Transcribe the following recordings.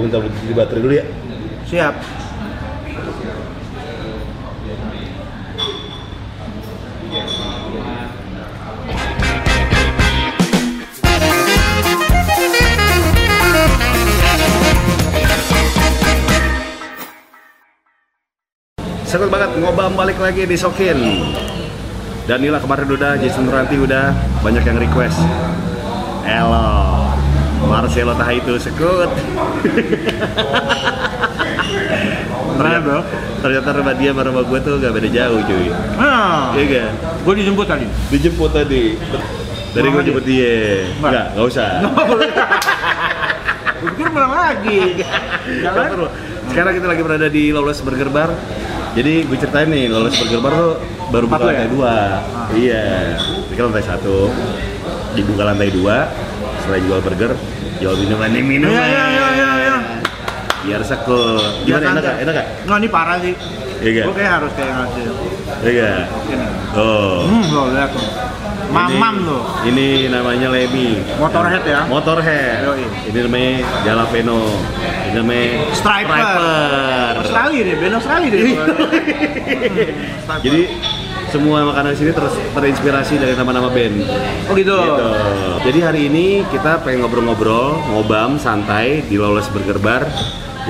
Aku minta beli baterai dulu ya. Siap. Sekut banget ngobam balik lagi di Sokin. Danila kemarin udah, Jason Ranti udah, banyak yang request. Elo, Marcelo Taha itu sekut. ternyata, bro, ternyata rumah dia sama rumah gue tuh gak beda jauh cuy. Ah, Iya kan? gue dijemput tadi. Dijemput tadi. Dari gue jemput dia. Enggak. Enggak, enggak usah. Gue pikir pulang lagi. Sekarang kita lagi berada di Lawless Burger Bar. Jadi gue ceritain nih, Lawless Burger Bar tuh baru buka ya? lantai dua. Iya, ini kan lantai satu. Dibuka lantai dua. Selain jual burger, jual minuman nih minuman. Iya, iya, iya, iya, iya. Biar sekul. Gimana enak gak? Enak gak? Nggak, ini parah sih. Iya gak? Gue kayak harus kayak ngasih. Iya gak? Ini. Oh. Hmm, lo lihat tuh. Mamam Ini- tuh. Ini namanya Lemmy. Motorhead ya? Motorhead. Yoi. Ini namanya Jalapeno. Ini namanya Striper. Striper. Australia deh, band Australia deh. Iya. Jadi semua makanan di sini terus terinspirasi dari nama-nama band. oh gitu. Gitu. Jadi hari ini kita pengen ngobrol-ngobrol, ngobam, santai di Lawless Burger Bar.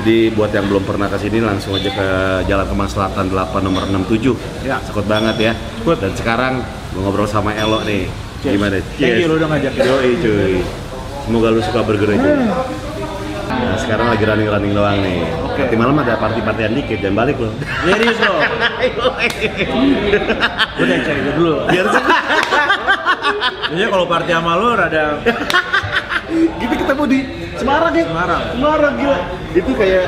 Jadi buat yang belum pernah ke sini langsung aja ke Jalan Kemang Selatan 8 nomor 67. Ya. Sekut banget ya. Dan sekarang mau ngobrol sama Elo nih. Cheers. Gimana? Thank you lu udah ngajakin. Yoi cuy. Semoga lu suka burger aja. Nah, sekarang lagi running-running doang nih. Oke. Nanti malam ada party-partyan dikit, jangan balik lo. Serius lo. Gue udah cari dulu. Biar Biasanya kalau party sama lu rada kita ketemu di Semarang ya. Semarang. Semarang gila. Itu kayak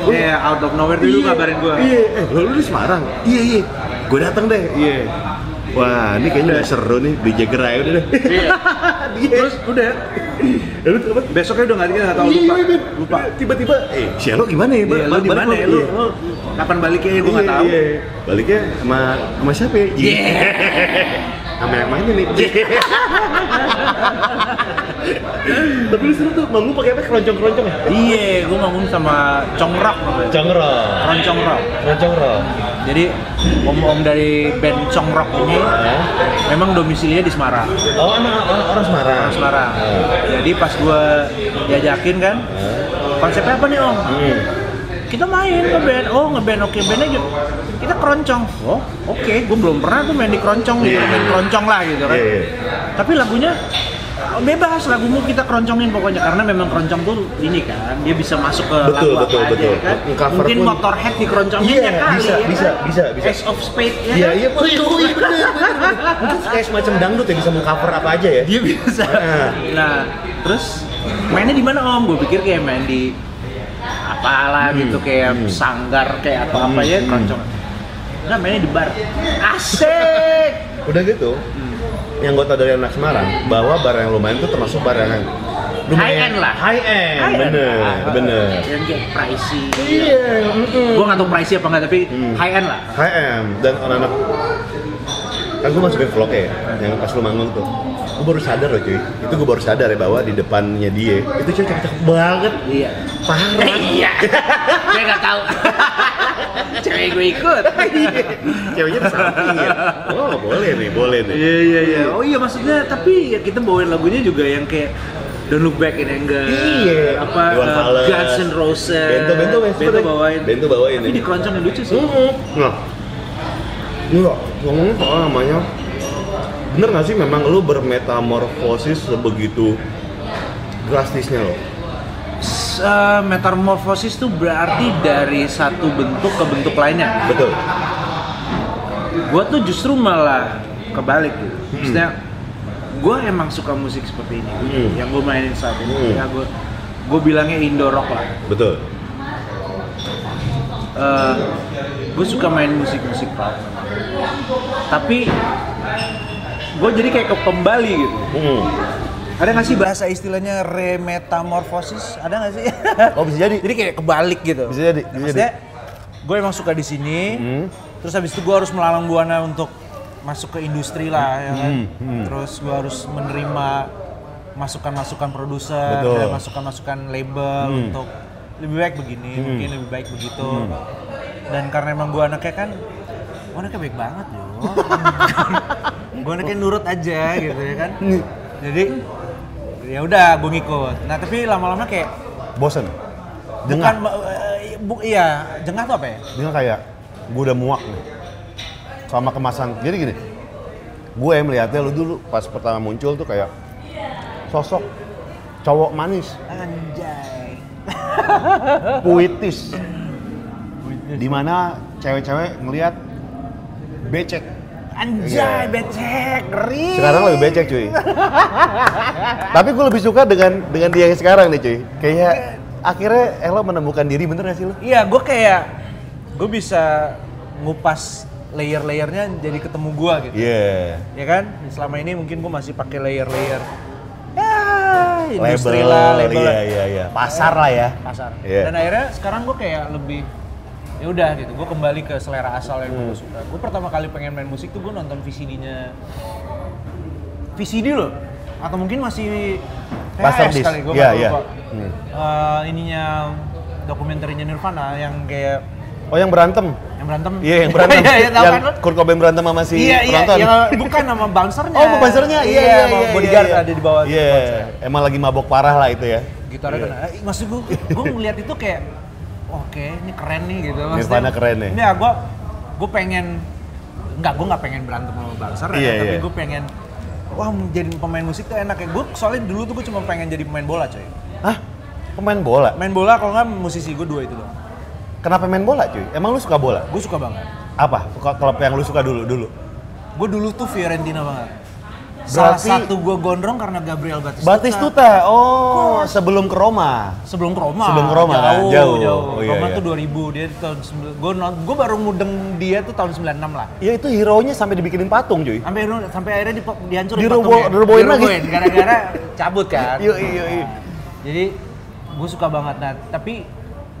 Kayak out of nowhere dulu ngabarin gue. Iya, eh, lo lu di Semarang? Iya, iya. Gue datang deh. Iya. Wah, ini kayaknya udah seru nih DJ Gerai udah deh. Iya. Terus udah. Lalu apa? Besoknya udah nggak nggak tahu Iya, lupa. iya, iya. Lupa. Tiba-tiba, eh, si gimana ya? Iya, lu Balik- di mana ya lo? Kapan baliknya gue nggak tahu. Baliknya sama sama siapa ya? Iya. sama yang mainnya nih. Tapi lu seru tuh, manggung pakai apa? Keroncong-keroncong ya? Iya, gue ngomong sama Congrok namanya. Congro. Keroncong Rock. Keroncong rock. Jadi om-om dari band Congrok ini Hah? memang domisilinya di Semarang. Oh, emang orang, orang Semarang. Orang Semarang. Jadi pas gue diajakin kan, konsepnya apa nih om? Hmm. Kita main ke band, oh ngeband oke band aja. Kita keroncong. Oh oke, gue belum pernah tuh main di keroncong, gitu, Iya. main keroncong lah gitu kan. Iya, iya. Tapi lagunya oh, bebas lagumu kita keroncongin pokoknya karena memang keroncong tuh ini kan dia bisa masuk ke Betul, lagu betul, apa betul. aja kan. Cover Mungkin pun- Motorhead dikeroncongin Iya, ya kali bisa, ya bisa, kan? bisa, bisa. Ace of Spade ya Iya, kan? iya, betul, iya, bener, bener. Mungkin kayak semacam dangdut ya, bisa mengcover apa aja ya? dia bisa. Ah. Nah, terus mainnya di mana Om? Gue pikir kayak main di apalah gitu kayak sanggar kayak apa apa ya Hmm. keroncong. Nah, mainnya di bar. Asik. Udah gitu, yang gue tau dari anak Semarang, bahwa bar yang lu main tuh termasuk bar yang High end lah. High end, High end. bener, Ah, bener. Yang kayak pricey. Iya, Gue nggak tahu pricey apa nggak tapi Hmm. high end lah. High end, dan anak-anak kan gue masukin vlog ya, yang pas lu manggung tuh gue baru sadar loh cuy, itu gue baru sadar ya bahwa di depannya dia itu cewek cakep banget Iya. parah iya. Gue nggak tahu. Cewek gue ikut. ceweknya di samping ya oh boleh nih boleh nih Iya iya iya. Oh iya maksudnya tapi ya kita bawain lagunya juga yang kayak Don't Look Back in Anger. Iya. Apa uh. Guns N' Roses. Bento, bento, bento, Bento bawain. Bento bawain, Tapi di keroncong yang lucu sih. Nah, enggak, ngomongin soal namanya Bener gak sih memang lu bermetamorfosis sebegitu drastisnya lo? Uh, metamorfosis tuh berarti dari satu bentuk ke bentuk lainnya. Betul Gua tuh justru malah kebalik gitu. Maksudnya gue emang suka musik seperti ini Hmm. yang gue mainin saat ini. Hmm. Ya gue gue bilangnya Indo rock lah. Betul gue suka main musik-musik rock memang. tapi gue jadi kayak ke pembali gitu hmm. ada nggak sih bahasa istilahnya remetamorfosis ada nggak sih Oh bisa jadi jadi kayak kebalik gitu Bisa jadi, bisa maksudnya gue emang suka di sini Hmm. terus habis itu gue harus melalang buana untuk masuk ke industri lah ya kan Hmm, hmm. terus gue harus menerima masukan-masukan produser dan masukan-masukan label Hmm. untuk lebih baik begini, Hmm. mungkin lebih baik begitu. Dan karena emang gue anaknya kan, gue anaknya baik banget loh. gue anaknya nurut aja gitu ya kan. Jadi ya udah gue ngikut. Nah tapi lama-lama kayak Bosen. bukan Jengah. eh, bu, iya jengah tuh apa ya? Dia kayak gue udah muak nih sama kemasan. Jadi gini, gue melihatnya lu dulu pas pertama muncul tuh kayak sosok cowok manis, Anjay. puitis, di mana cewek-cewek ngelihat becek. Anjay, Iya. becek, ngeri. Sekarang lebih becek cuy. Tapi gue lebih suka dengan dengan dia yang sekarang nih cuy. Kayak akhirnya Elo menemukan diri bener gak sih lo? Iya, gue kayak gue bisa ngupas layer-layernya jadi ketemu gua gitu. Iya. Ya kan? Selama ini mungkin gue masih pakai layer-layer. Ya, industri Label, lah, label iya iya iya. Pasar lah ya. pasar. Iya. Dan akhirnya sekarang gue kayak lebih ya udah gitu. Gue kembali ke selera asal yang Hmm. gue suka. Gue pertama kali pengen main musik tuh gue nonton VCD-nya VCD loh. Atau mungkin masih Master disc. kali gue Iya, iya. lupa. Hmm. Eh, ininya dokumenterinya Nirvana yang kayak Oh yang berantem? yang berantem. Iya yang berantem. Iya, iya, yang kan? Kurt Cobain berantem sama si iya, iya, penonton. iya, bukan nama bouncernya. Oh, bouncernya? Iya, iya, sama iya, bodyguard iya, iya. ada di bawah. Iya, bouncer. emang lagi mabok parah lah itu ya. Gitarnya Iya. kena. Eh, maksud gue, gue ngeliat itu kayak, oke, ini keren nih gitu. Nirvana keren nih. Iya, gue, gue pengen, enggak, gue nggak pengen berantem sama bouncer Iya, ya, tapi iya. gue pengen, wah jadi pemain musik tuh enak ya. Gue soalnya dulu tuh gue cuma pengen jadi pemain bola coy. Hah? Pemain bola? Main bola kalau nggak musisi gue dua itu doang. Kenapa main bola cuy? Emang lu suka bola? Gue suka banget. Apa? Klub yang lu suka dulu dulu? Gue dulu tuh Fiorentina banget. Salah Berarti- satu gue gondrong karena Gabriel Batistuta. Batistuta. Oh, sebelum ke Roma. Sebelum ke Roma. Sebelum ke Roma, kan? jauh, Jauh. jauh. Oh, iya, Roma iya. tuh 2000, dia tahun gue gue baru mudeng dia tuh tahun 96 lah. Ya itu hero-nya sampai dibikinin patung cuy. Sampai sampai akhirnya di, dihancurin Direbo- patungnya. dirobohin lagi. gara-gara cabut kan. Iya iya iya. Jadi gue suka banget nah, tapi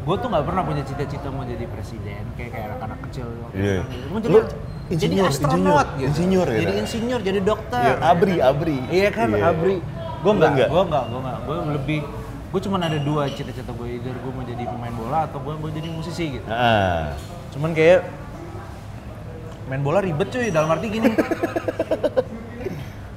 gue tuh nggak pernah punya cita-cita mau jadi presiden kayak kayak anak-anak kecil Iya. kan gitu. Mau jadi, Lu jadi insinyur, astronot insinyur, gitu. insinyur gitu. Jadi insinyur, jadi dokter. Iya, abri, abri. Iya kan, Iya. abri. Gue Lu enggak, enggak? gue enggak, gue enggak. Gue lebih, gue cuma ada dua cita-cita gue, either gue mau jadi pemain bola atau gue mau jadi musisi gitu. Ah. Cuman kayak main bola ribet cuy, dalam arti gini.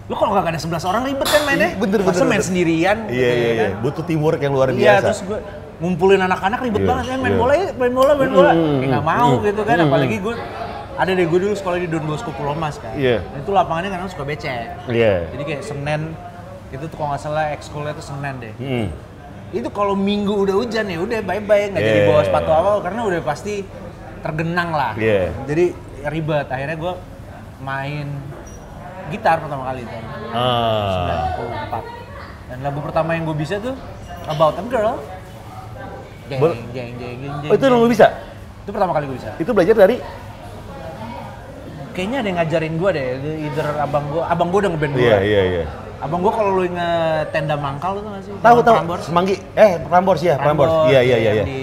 Lu kalau nggak ada 11 orang ribet kan mainnya? Iya, bener, Masa bener, main bener. sendirian Iya gitu iya ya iya. kan? Butuh teamwork yang luar Iya, biasa. terus gue ngumpulin anak-anak ribet Iya, banget ya main iya. bola ya, main bola, main bola. Kayak nggak mau hmm, gitu kan, hmm, apalagi gue ada deh gue dulu sekolah di Don Bosco Pulau Mas kan. Iya. Nah, itu lapangannya kadang suka becek. Iya. Jadi kayak Senin itu tuh kalau nggak salah ekskulnya tuh Senin deh. Hmm. Itu kalau Minggu udah hujan ya udah bye bye nggak jadi Iya. bawa sepatu awal karena udah pasti tergenang lah. Iya. Jadi ribet. Akhirnya gue main gitar pertama kali itu. Ah. 94. Dan lagu pertama yang gue bisa tuh About a Girl. Jeng, jeng, jeng, jeng, jeng, Oh itu lu bisa? Itu pertama kali gue bisa. Itu belajar dari Kayaknya ada yang ngajarin gue deh, either abang gue, abang gue udah ngeband gue. Iya iya iya. Abang gue kalau lu inget tenda mangkal itu nggak sih? Tahu tahu. Semanggi. Eh, Prambors ya, Prambors. Iya iya iya yang iya. Di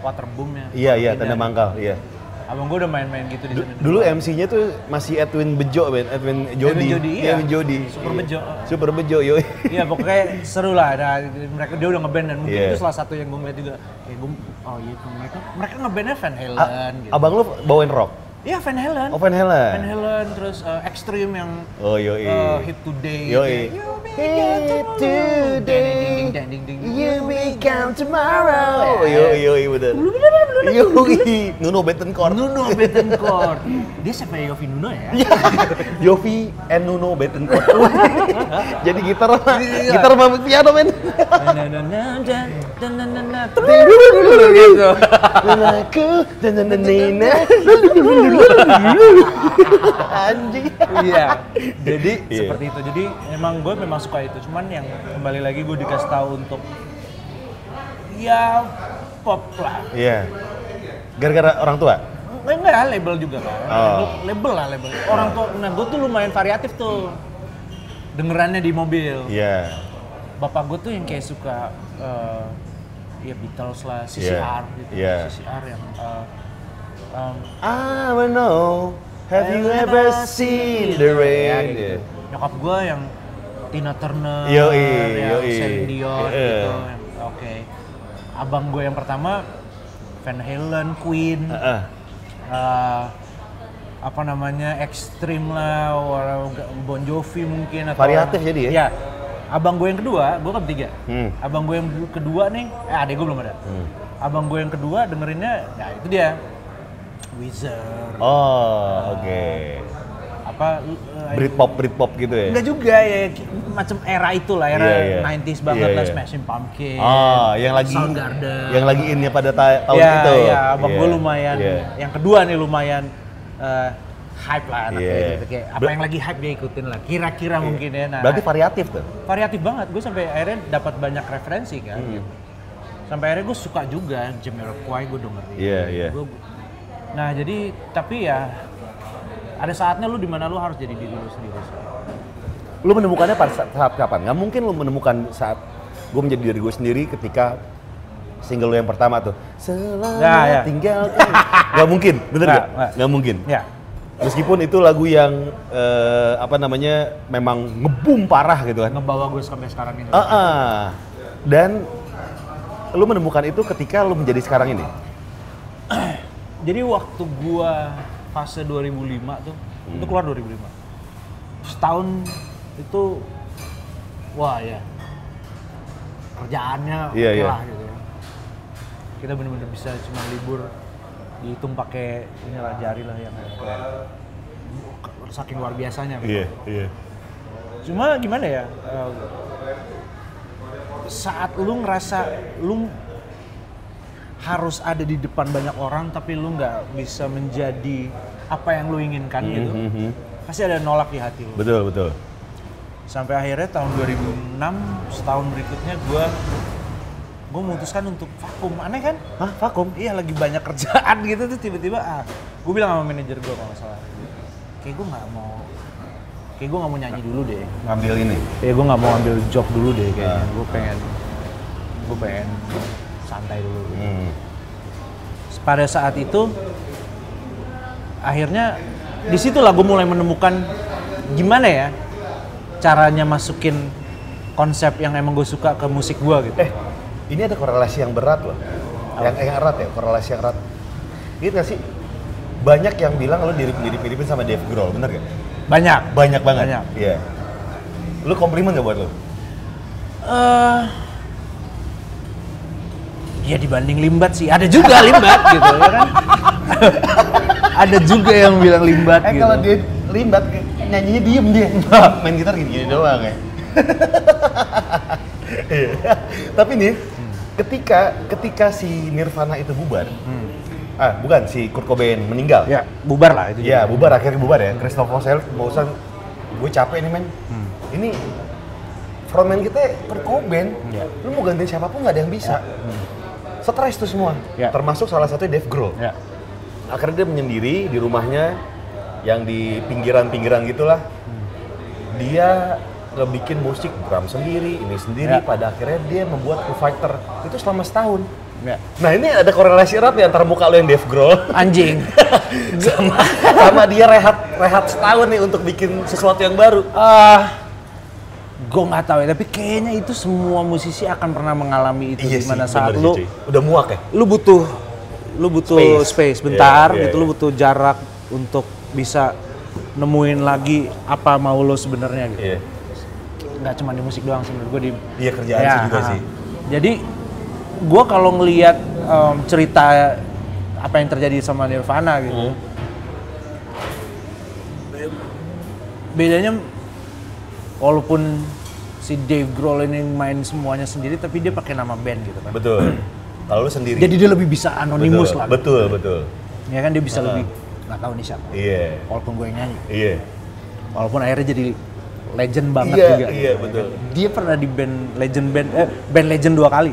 Waterboom ya. Iya iya, tanda mangkal, iya. Abang gue udah main-main gitu di sana. Dulu MC-nya tuh masih Edwin Bejo, Ben. Edwin Jody. Jody, iya. Edwin Jody. Super Iya. Bejo. Super Bejo, yoi. Iya pokoknya seru lah. Nah, mereka dia udah ngeband dan mungkin Iya. itu salah satu yang gue ngeliat juga. Kayak gue, oh iya mereka mereka ngebandnya Van Halen A- gitu. Abang lu bawain rock? Iya Van Halen. Oh, Van Halen. Van Halen terus uh, Extreme yang Oh, yoi. uh, Hip Today. Yoi. gitu. Hip today, Ding, ding, ding, you become tomorrow. Yoi, yoi, bener. Yoi, Nuno Bettencourt. Nuno Bettencourt. Dia siapa ya Yofi Nuno ya? Iya. Yofi and Nuno Bettencourt. Jadi gitar sama, Iya. gitar sama piano, men. Gitu. Dan aku, dan dan dan. Anjing. Iya. Jadi Iya. seperti itu. Jadi emang gue memang suka itu. Cuman yang kembali lagi gue dikasih tahu untuk ya pop lah. Iya. Gara-gara orang tua? Enggak, enggak label juga kan. Oh. Label lah label. Orang tua, nah gue tuh lumayan variatif tuh. Dengerannya di mobil. Iya. Bapak gue tuh yang kayak suka eh, ya Beatles lah, CCR gitu. Iya. CCR yang eh, um, I wanna know, have you ever seen the Ya, rain? kayak gitu. Nyokap gue yang Tina Turner, Yoi, yang yoi. Celine Dion Iya. gitu. Oke. abang gue yang pertama Van Halen, Queen, Heeh. eh, apa namanya ekstrim lah, or- Bon Jovi mungkin atau Variatif jadi ya? Iya. Abang gue yang kedua, gue kan bertiga. Hmm. Abang gue yang kedua nih, eh adek gue belum ada. Abang gue yang kedua dengerinnya, ya itu dia, Wizard, Oh, oke. apa? eh, Britpop, Britpop gitu ya? Enggak juga ya, ki- macam era itulah, era Iya, iya. 90s banget Iya, lah, iya. Smashing Pumpkin, Oh, yang lagi Soundgarden. yang lagi innya pada ta- tahun ya, itu. Ya, abang Iya, gue lumayan, iya. yang kedua nih lumayan eh, hype lah anaknya Iya. gitu. Kayak apa Ber- yang lagi hype dia ikutin lah, kira-kira mungkin ya. Nah, Berarti variatif tuh. variatif banget, gue sampai akhirnya dapat banyak referensi kan. Hmm. gitu. Sampai akhirnya gue suka juga Jamiroquai gue dengerin. Iya, iya. Gua- nah jadi tapi ya ada saatnya lu di mana lu harus jadi diri lu sendiri. Lu menemukannya pada saat, saat kapan? Nggak mungkin lu menemukan saat gue menjadi diri gue sendiri ketika single lu yang pertama tuh. Selamat Ya, ya. tinggal. Gak mungkin, bener Nggak, gak? Nggak mungkin. Ya, Meskipun itu lagu yang eh, apa namanya memang ngebum parah gitu kan. ngebawa gue sampai sekarang ini. Ah, ah. Dan lu menemukan itu ketika lu menjadi sekarang ini. Jadi waktu gua fase 2005 tuh, itu keluar 2005. Setahun itu, wah ya, kerjaannya Iya, oke iya. lah gitu ya. Kita bener-bener bisa cuma libur dihitung pakai inilah jari lah yang kayak saking luar biasanya. iya. Cuma gimana ya? eh, saat lu ngerasa lu harus ada di depan banyak orang tapi lu nggak bisa menjadi apa yang lu inginkan gitu. mhm. Pasti ada nolak di hati lu. Betul, betul. Sampai akhirnya tahun 2006 setahun berikutnya gua gue memutuskan untuk vakum aneh kan Hah, vakum? iya lagi banyak kerjaan gitu tuh tiba-tiba ah gue bilang sama manajer gue kalau salah kayak gue nggak mau kayak gue nggak mau nyanyi dulu deh Ngambil ini. ya gue nggak mau ambil job dulu deh kayaknya Ah. gue pengen gue pengen santai dulu Hmm. pada saat itu akhirnya di situlah gue mulai menemukan gimana ya caranya masukin konsep yang emang gue suka ke musik gue gitu Eh, ini ada korelasi yang berat loh. Yang, yang erat ya, korelasi yang erat. Gitu gak sih? Banyak yang bilang lo diri mirip miripin sama Dave Grohl, bener gak? banyak Banyak banget. Banyak. Iya. Lu komplimen gak buat lo? eh ya dibanding limbat sih ada juga limbat gitu ya kan ada juga yang bilang limbat Eh gitu kalau dia limbat, nyanyinya diem dia. Main gitar gini-gini doang ya. Iya. Tapi nih, ketika ketika si Nirvana itu bubar, ah bukan si Kurt Cobain meninggal. ya bubar lah itu Iya, juga. bubar akhirnya bubar ya. Christopher Sale bosan gue capek nih men. Ini frontman kita Kurt Cobain. Iya. Lu mau gantiin siapa pun nggak ada yang bisa. Stres tuh semua. Iya. Termasuk salah satunya Dave Grohl. ya Akhirnya dia menyendiri di rumahnya yang di pinggiran-pinggiran gitulah. Dia ngebikin musik drum sendiri, ini sendiri. Ya. Pada akhirnya dia membuat Foo Fighter itu selama setahun. ya Nah ini ada korelasi erat nih antara muka lo yang Dave Grohl anjing sama, sama dia rehat rehat setahun nih untuk bikin sesuatu yang baru. ah gue nggak tahu ya tapi kayaknya itu semua musisi akan pernah mengalami itu di mana saat bener lu sih, udah muak ya. lu butuh lu butuh Space. space, bentar Iya, iya, gitu lu iya. butuh jarak untuk bisa nemuin lagi apa mau lo sebenarnya gitu Iya. nggak cuma di musik doang sebenarnya gue di Iya kerjaan sih juga ah. sih. jadi gue kalau ngelihat em, cerita apa yang terjadi sama Nirvana gitu Hmm. bedanya walaupun si Dave Grohl ini main semuanya sendiri tapi dia pakai nama band gitu kan Betul. Kalau lu sendiri. jadi dia lebih bisa anonimus betul, lah Betul, betul. ya kan dia bisa Ah. lebih nggak tahu nih siapa Iya. walaupun gue yang nyanyi Iya. walaupun akhirnya jadi legend banget Iya, juga iya, gitu. betul. dia pernah di band legend band eh, band legend dua kali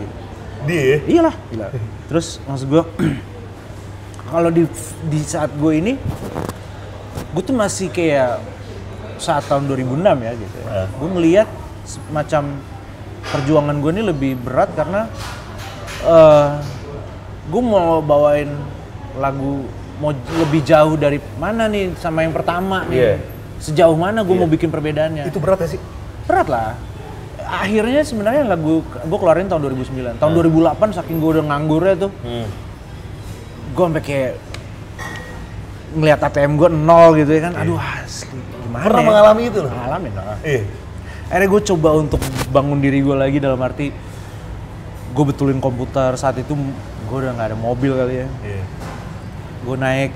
Dia. iyalah gila terus maksud gue kalau di di saat gue ini gue tuh masih kayak saat tahun 2006 ya gitu ya. Ah. gue ngelihat semacam perjuangan gue ini lebih berat karena eh gue mau bawain lagu mau lebih jauh dari mana nih sama yang pertama nih Iya. sejauh mana gue Iya. mau bikin perbedaannya Itu berat ya sih? berat lah akhirnya sebenarnya lagu gue keluarin tahun 2009 tahun 2008 saking gue udah nganggurnya tuh Hmm. gue sampai kayak ngeliat ATM gue nol gitu ya kan aduh asli gimana Pernah ya? mengalami itu loh? ngalamin lah Iya. Akhirnya gue coba untuk bangun diri gue lagi dalam arti gue betulin komputer. Saat itu gue udah nggak ada mobil kali ya. Iya. gue naik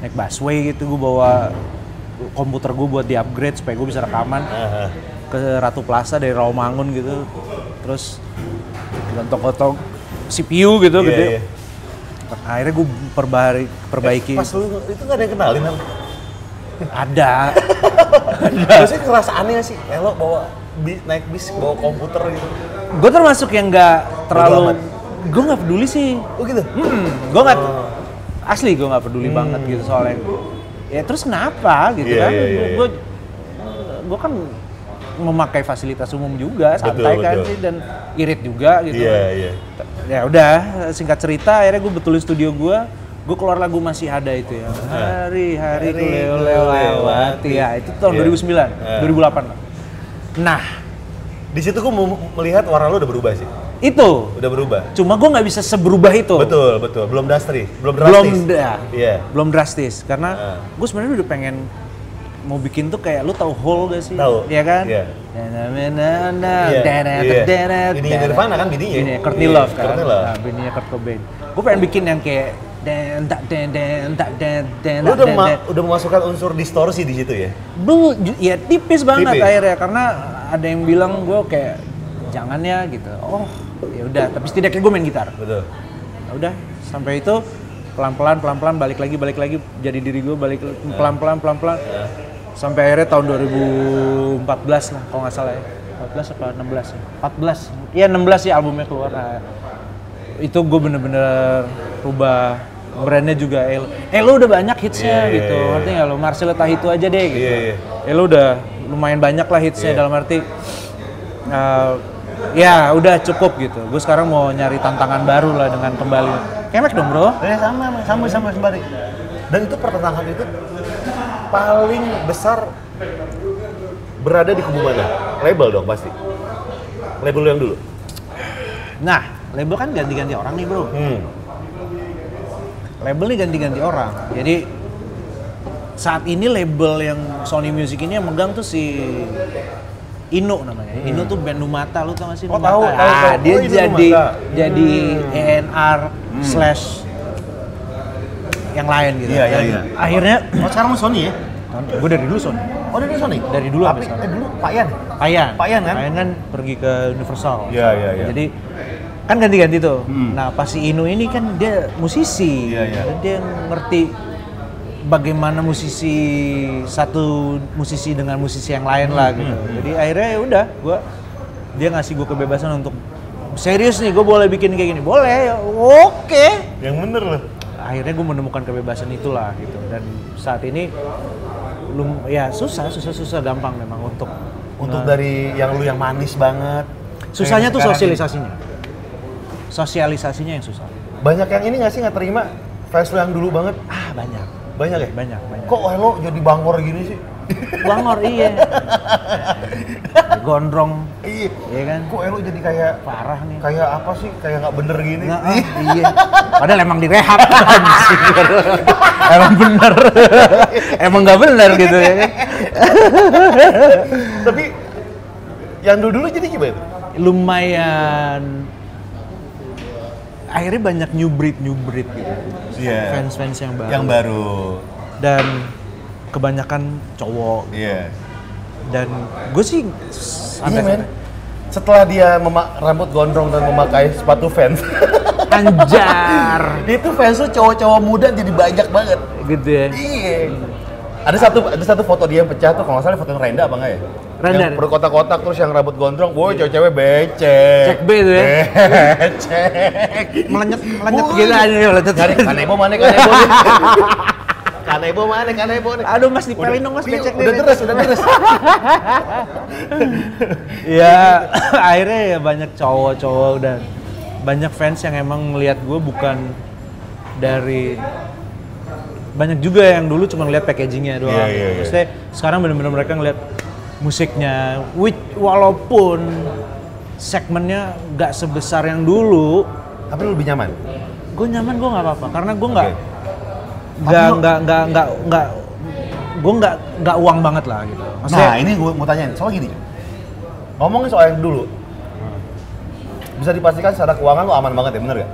naik busway gitu. Gue bawa komputer gue buat di upgrade supaya gue bisa rekaman. Ke Ratu Plaza dari Rawamangun gitu. Terus gontok-gontok CPU gitu Iya, gede. iya. akhirnya gue perbaiki perbaiki. Pas lu itu gak ada yang kenalin apa? Ada Maksudnya ngerasa aneh sih? Elo bawa bis, naik bis bawa komputer gitu. gue termasuk yang nggak terlalu gue nggak peduli sih Oh gitu? hmm, gue nggak asli gue nggak peduli banget gitu soalnya ya terus kenapa gitu Iya, kan iya, iya. gue gue kan memakai fasilitas umum juga santai Betul, kan betul. sih dan irit juga gitu Iya, iya. ya udah singkat cerita akhirnya gue betulin studio gue gue keluar lagu masih ada itu ya hari-hari ku Hari leo ku lewati ya itu tahun Iya. 2009 Iya. 2008 lah. nah Di situ gue mau melihat warna lu udah berubah sih. itu Udah berubah. cuma gue nggak bisa seberubah itu Betul, betul. Belum drastis. Belum belum drastis. dah Iya. belum drastis karena Ah. gue sebenarnya udah pengen mau bikin tuh kayak lu tahu hole gak sih Tahu. Iya kan Iya. Na-na-na-na, Iya, deret, iya. deret. Nirvana kan bininya? Bininya Courtney Iya, Love kan Courtney Love. nah, bininya Kurt Cobain gue pengen bikin yang kayak den tak den den tak den den Lu udah, den, ma- udah memasukkan unsur distorsi di situ ya? Bu, ya tipis banget Tipis. akhirnya karena ada yang bilang gue kayak jangan ya gitu. Oh ya udah tapi setidaknya gue main gitar. Betul. Ya udah sampai itu pelan-pelan pelan-pelan balik lagi balik lagi jadi diri gue balik pelan-pelan pelan-pelan. Sampai akhirnya tahun 2014 lah kalau nggak salah ya. 14 apa 16 ya? 14 iya 16 ya albumnya keluar. Nah, itu gue bener-bener rubah brandnya juga Elo Elo udah banyak hitsnya Iya, iya, gitu iya. artinya lo Marcelo Tahitu aja deh gitu Iya, iya. Elo udah lumayan banyak lah hitsnya Iya. dalam arti uh, ya udah cukup gitu gue sekarang mau nyari tantangan baru lah dengan kembali kemek dong bro Eh sama, sama, sama sembari. Dan itu pertentangan itu paling besar berada di kubu mana? Label dong pasti. Label yang dulu. nah label kan ganti-ganti orang nih bro Hmm. Label nih ganti-ganti orang jadi saat ini label yang Sony Music ini yang megang tuh si Ino namanya. Ino tuh band Numata, lu tau gak sih Oh, Numata? tahu, tahu, Ah, tahu. dia Oh, jadi Numata. jadi ENR slash yang lain gitu. Iya, iya, iya. Akhirnya, Oh sekarang Sony ya? gue dari dulu Sony. Oh dari Sony? Dari dulu Tapi sampai sekarang. eh, dulu Pak Yan. Payan. Payan kan? Payan kan pergi ke Universal. Iya, iya, iya. Jadi kan ganti-ganti tuh. Hmm. Nah, pas si Ino ini kan dia musisi. Iya. Dan dia ngerti bagaimana musisi satu musisi dengan musisi yang lain lah gitu. hmm, Jadi akhirnya ya udah, gua dia ngasih gue kebebasan untuk serius nih, gue boleh bikin kayak gini. Boleh, oke. Yang bener loh. Akhirnya gue menemukan kebebasan itulah gitu. Dan saat ini belum ya susah, susah, susah gampang memang untuk Untuk dari yang lu yang manis banget. Susahnya tuh sosialisasinya. Sosialisasinya yang susah. Banyak yang ini nggak sih nggak terima fans yang dulu banget? Ah banyak, Banyak ya? banyak, banyak. Kok lo jadi bangor gini sih? Bangor iya. Gondrong, Iya. iya kan? Kok lo jadi kayak Parah nih. kayak apa sih? Kayak nggak bener gini? Nah, ah, iya. Padahal emang direhab. Emang bener. emang nggak bener gitu ya kan? Tapi yang dulu dulu jadi gimana? Lumayan. Akhirnya banyak new breed, new breed gitu. Iya. Fans-fans yang baru. Yang baru. Dan kebanyakan cowok Iya. dan gue sih Iya men. Setelah dia rambut gondrong dan memakai sepatu fans, anjar itu fans tuh cowok-cowok muda jadi banyak banget. gitu ya Iya. Ada satu ada satu foto dia yang pecah tuh kalau nggak salah foto yang Renda apa enggak ya? Renda. Yang berkotak-kotak terus yang rambut gondrong, woi cewek-cewek becek. Cek B tuh ya. Becek. melenyet melenyet Woi. gitu aja melenyet Kane- Kanebo mana kanebo? Kanebo mana kanebo aduh mas dipelin dong mas Iya, becek udah terus, udah terus. ya akhirnya ya banyak cowok-cowok dan banyak fans yang emang ngelihat gue bukan dari banyak juga yang dulu cuma ngeliat packagingnya doang. Iya, iya, iya. Maksudnya sekarang bener-bener mereka ngeliat musiknya, which, walaupun segmennya nggak sebesar yang dulu, Tapi lu lebih nyaman. gue nyaman gue nggak apa-apa karena gue nggak nggak lu- nggak nggak nggak nggak gue nggak nggak uang banget lah gitu. Nah ini gue mau tanyain, soal gini. Ngomongin soal yang dulu. Bisa dipastikan secara keuangan lu aman banget ya, bener gak?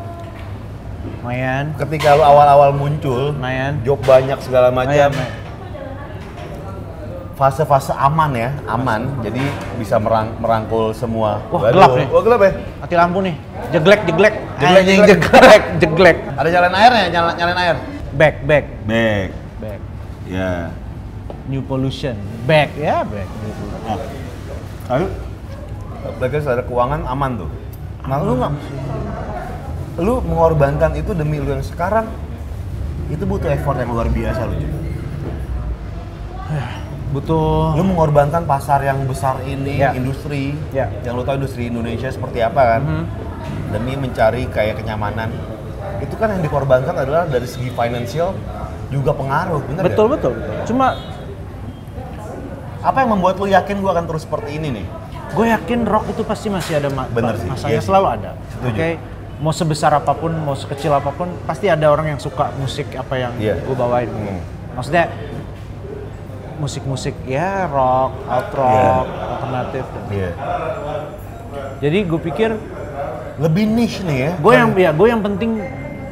lumayan, Ketika lu awal-awal muncul, lumayan. job banyak segala macam, Lumayan, lumayan. Fase-fase aman ya, aman. Jadi bisa merang- merangkul semua. Wah, gelap nih. Wah, gelap ya. Mati lampu nih, jeglek jeglek, Jeglek, jeglek. jeglek jeglek, Ada nyalain airnya, nyala, nyalain air. back back Back. back, Ya. new pollution, back ya back. Nah, lalu berarti secara keuangan aman tuh. Nah, lu nggak, lu mengorbankan itu demi lu yang sekarang itu butuh effort yang luar biasa lu juga. Butuh Lu mengorbankan pasar yang besar ini, Ya. industri, Ya. yang lu tahu industri Indonesia seperti apa kan, Mhm. demi mencari kayak kenyamanan. Itu kan yang dikorbankan adalah dari segi finansial juga pengaruh, bener ya? betul betul. betul. Cuma Apa yang membuat lu yakin gua akan terus seperti ini nih? gue yakin rock itu pasti masih ada ma- Bener sih, masanya iya sih. selalu ada. Setuju. Oke, mau sebesar apa pun, mau sekecil apa pun, pasti ada orang yang suka musik apa yang Iya. gue bawain. Hmm. Maksudnya musik-musik ya rock, alt rock, alternatif. Iya. Jadi gue pikir Lebih niche nih ya. gue yang ya gue yang penting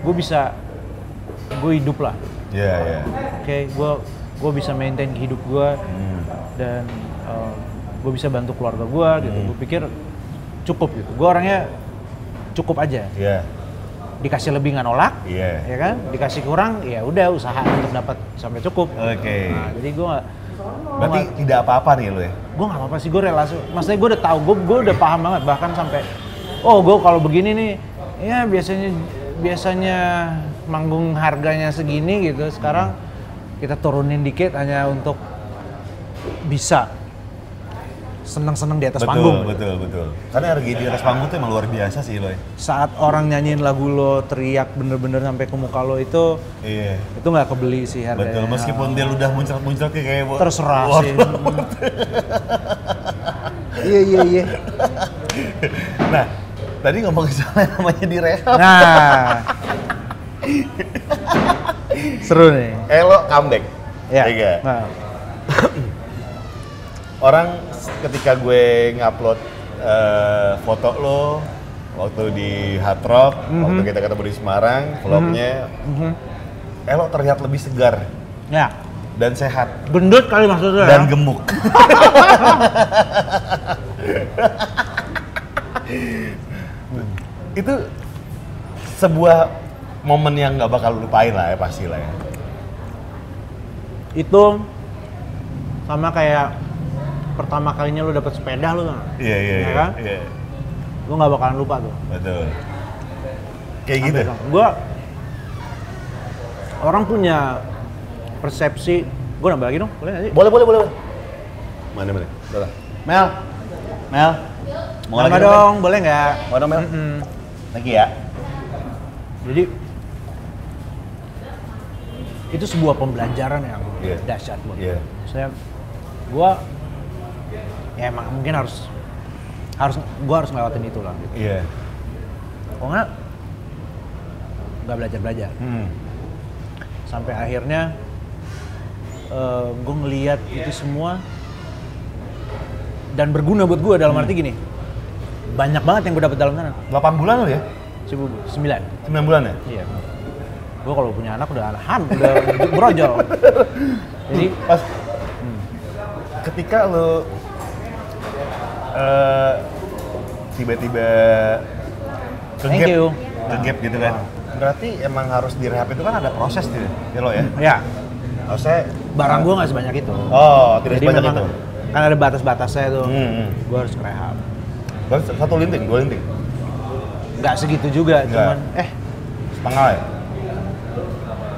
gue bisa gue hidup lah. Iya, iya. Oke, gue gue bisa maintain hidup gue Hmm. dan gue bisa bantu keluarga gue gitu. Gue pikir cukup gitu. Gue orangnya cukup aja. Iya. Dikasih lebih nggak nolak, Iya. ya kan? Dikasih kurang, ya udah usaha untuk dapat sampai cukup. Oke. Nah, jadi gue Berarti tidak apa-apa nih lu ya? gue nggak apa-apa sih gue relasi maksudnya gue udah tahu gue gue udah paham banget bahkan sampai oh gue kalau begini nih ya biasanya biasanya manggung harganya segini gitu sekarang kita turunin dikit hanya untuk bisa seneng-seneng di atas betul, panggung betul, betul. Karena harga di atas panggung tuh emang luar biasa sih lo ya. saat orang nyanyiin lagu lo teriak bener-bener sampai ke muka lo itu Iya. itu nggak kebeli sih harganya Betul, meskipun dia udah muncrat-muncrat kayak kayak terserah sih iya iya iya Nah, tadi ngomong soal yang namanya direhab. Nah. Seru nih. Elo comeback. Ya. Iya. Nah, Orang ketika gue ngupload eh, foto lo waktu di Hard Rock, waktu kita ketemu di Semarang, vlognya, mhm. Elo terlihat lebih segar ya. dan sehat Gendut kali maksudnya. dan ya? gemuk. itu sebuah momen yang nggak bakal lu lupain lah ya pasti lah ya. Itu sama kayak pertama kalinya lu dapet sepeda lu nggak? Iya iya Ya iya. kan? iya. Lu nggak bakalan lupa tuh. Betul. Kayak gitu. Gue orang punya persepsi. Gue nambah lagi dong, boleh nggak sih? Boleh boleh boleh. Mana mana? Udah. Mel. Mel. Mau Nambah lagi dong, boleh nggak? Mau dong Mel? Mm-mm. Lagi ya. Jadi itu sebuah pembelajaran yang Iya. dahsyat buat gue. Saya, gue ya emang mungkin harus harus gue harus ngelewatin itu lah. Gitu. Iya. Kalau nggak nggak belajar belajar. Hmm. Sampai akhirnya gue ngeliat itu semua dan berguna buat gue dalam arti gini. Banyak banget yang gue dapet dalam sana. 8 bulan lo ya? Coba sembilan. 9 bulan ya? Iya. Gue kalau punya anak udah ham, udah brojol. Jadi Pas ketika lo eh, tiba-tiba Thank you. kegap gitu kan. Berarti emang harus direhab itu kan ada proses tuh ya lo ya? ya Harusnya barang gue nggak sebanyak itu. Oh, tidak Jadi sebanyak itu. kan ada batas-batasnya tuh. Hmm, hmm. Gue harus. Berarti satu linting, dua linting, Nggak segitu juga, Nggak. cuman eh setengah ya?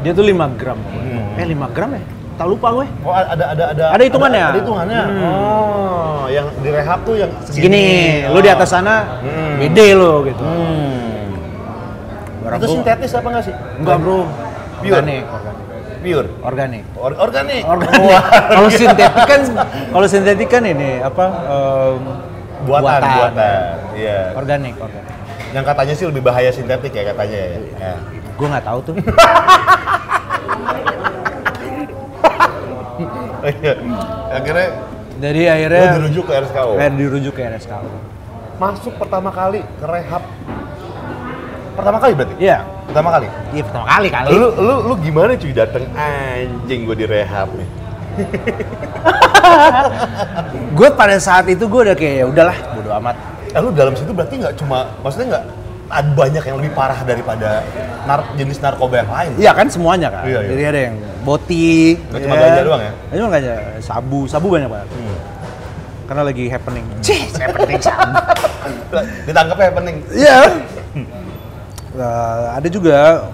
dia tuh 5 gram. Hmm. Eh 5 gram ya? Tak lupa gue. Oh ada ada ada Ada hitungannya? Ada, ada hitungannya. Hmm. Oh, yang direhab tuh yang Segini, lu di atas sana Hmm. gede lo gitu. Hmm. Barang itu sintetis apa nggak sih? Enggak bro, Pure? organik. organik. Pure. Organik. Or- organik. Organik. Wah. Kalau sintetik kan kalau sintetik kan ini apa em, buatan, buatan. Iya. Organik, organik. Yang katanya sih lebih bahaya sintetik ya katanya ya. ya. Gue nggak tahu tuh. Iya. Akhirnya Jadi lu akhirnya dirujuk ke RSKO. eh, dirujuk ke RSKO. Masuk pertama kali ke rehab. Pertama kali berarti? Iya. Pertama kali. Iya pertama kali kali. Lu lu lu gimana cuy dateng anjing gue di rehab nih. Gue pada saat itu gue udah kayak ya udahlah bodo amat. Eh, lu dalam situ berarti nggak cuma maksudnya nggak ada banyak yang lebih parah daripada nar- jenis narkoba yang lain. Iya kan semuanya kan. Iya, iya. Jadi ada yang boti. Nggak cuma ganja doang ya? Nggak cuma ganja, sabu, sabu banyak banget. Hmm. Karena lagi happening. Cih, happening sabu. Ditangkapnya happening. Iya. Nah, ada juga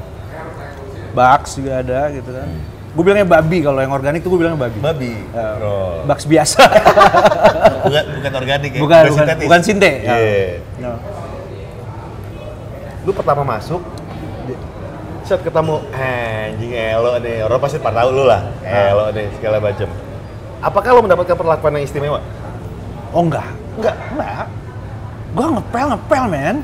Bucks juga ada gitu kan. Gue bilangnya babi kalau yang organik tuh gue bilangnya babi. Babi. Ya, Bro. Bucks biasa. bukan bukan organik ya. bukan bukan sintetis. bukan sinte. Iya. Ya. No. Lu pertama masuk saat ketemu anjing elo nih, orang pasti pada tahu lu lah. Ah. Elo nih segala macam. Apakah lu mendapatkan perlakuan yang istimewa? Oh enggak. Enggak. Enggak. Gue ngepel ngepel men.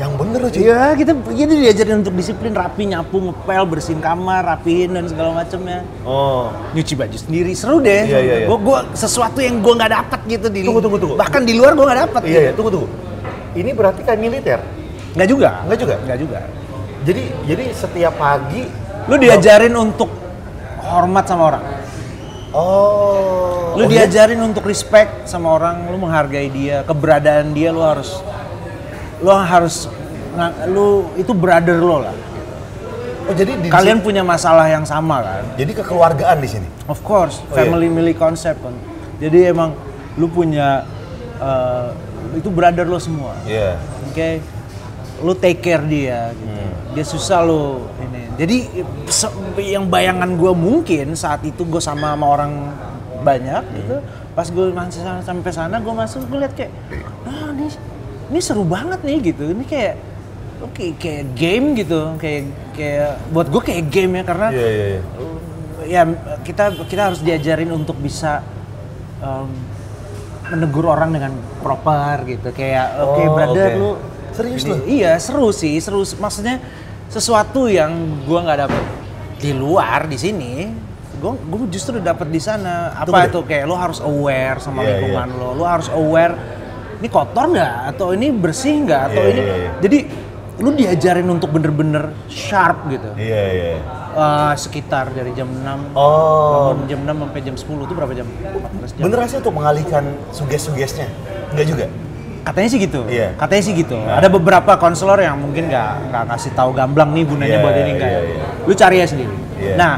Yang bener loh cuy. Iya kita jadi diajarin untuk disiplin rapi nyapu ngepel bersihin kamar rapiin dan segala macamnya. Oh. Nyuci baju sendiri seru deh. Iya, iya, iya. Gua, gua sesuatu yang gua nggak dapat gitu di. Tunggu, tunggu, tunggu. Bahkan di luar gua nggak dapat. Iya ya, tunggu tunggu. Ini berarti kayak militer. Nggak juga. Nggak juga? Nggak juga. Jadi jadi setiap pagi Lu diajarin untuk hormat sama orang. Oh. Lu oh, iya? diajarin untuk respect sama orang, lu menghargai dia, keberadaan dia lu harus lu harus lu itu brother lo lah. Oh jadi di Kalian punya masalah yang sama kan? jadi kekeluargaan di sini. Of course, Oh, iya. family milih konsep kan. Jadi emang lu punya eh, itu brother lo semua. Iya. Oke. Lu take care dia gitu. Hmm. Dia susah lo ini. Jadi yang bayangan gua mungkin saat itu gue sama sama orang banyak Hmm. gitu. Pas gue masih sa- sampai sana gue masuk gue liat kayak ah ini ini seru banget nih gitu. Ini kayak oke kayak game gitu. Kayak kayak buat gue kayak game ya karena Iya iya iya. ya kita kita harus diajarin untuk bisa em, menegur orang dengan proper gitu kayak oke Oh, brother oke. lu Serius lu? iya seru sih seru maksudnya sesuatu yang gua nggak dapet di luar di sini gua gua justru dapet di sana Tunggu apa deh. itu kayak lo harus aware sama Iya, lingkungan lo lo harus aware ini kotor nggak atau ini bersih nggak atau Iya, ini iya, iya. jadi lu diajarin untuk bener-bener sharp gitu Iya iya. Eh, sekitar dari jam 6 Oh. jam 6 sampai jam 10 itu berapa jam? 14 jam. Beneran sih untuk mengalihkan suges-sugesnya? Enggak juga? Katanya sih gitu. Iya. Katanya sih gitu. Nah. Ada beberapa konselor yang mungkin nggak nggak kasih tahu gamblang nih gunanya Iya, buat ini enggak. ya. iya. Lu cari ya sendiri. Iya. Nah,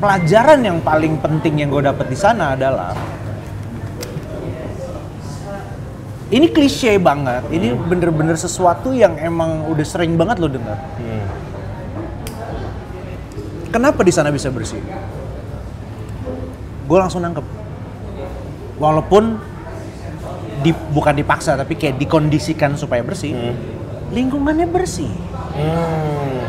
pelajaran yang paling penting yang gue dapet di sana adalah ini klise banget. Ini Hmm. bener-bener sesuatu yang emang udah sering banget lo dengar. Hmm. Kenapa di sana bisa bersih? Gue langsung nangkep. Walaupun di, bukan dipaksa tapi kayak dikondisikan supaya bersih, Hmm. lingkungannya bersih. Hmm.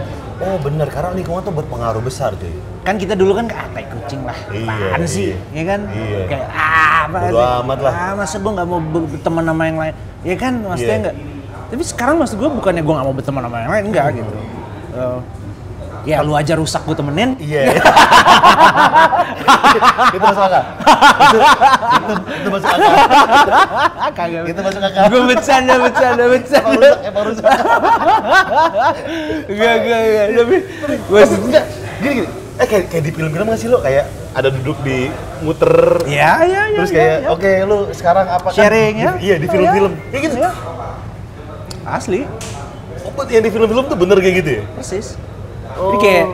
Oh bener, karena lingkungan tuh berpengaruh besar cuy. Kan kita dulu kan kayak "Ah, tai kucing lah, Iya, apaan sih, iya. ya kan? Iya. Kayak ah, apa Bodo amat lah. Ah, masa gue nggak mau ber- berteman sama yang lain, ya kan? Maksudnya Iya. nggak. Tapi sekarang maksud gue bukannya gue nggak mau berteman sama yang lain, enggak gitu. Eh, ya lu aja rusak gue temenin, Iya. itu masuk akal. Itu, itu, itu masuk akal. kagak. Itu masuk akal. Gue bercanda, bercanda, Emang bercanda. rusak, emang rusak. Enggak, enggak, enggak. Tapi gue Enggak, gini gini. Eh kayak, kayak di film-film nggak sih lo kayak ada duduk di muter Ya, ya, ya. terus ya, kayak ya. oke lu sekarang apa kan sharing ya. iya di film-film kayak gitu Ya. Asli, oh, yang di film-film tuh bener kayak gitu ya persis. Oh. Jadi kayak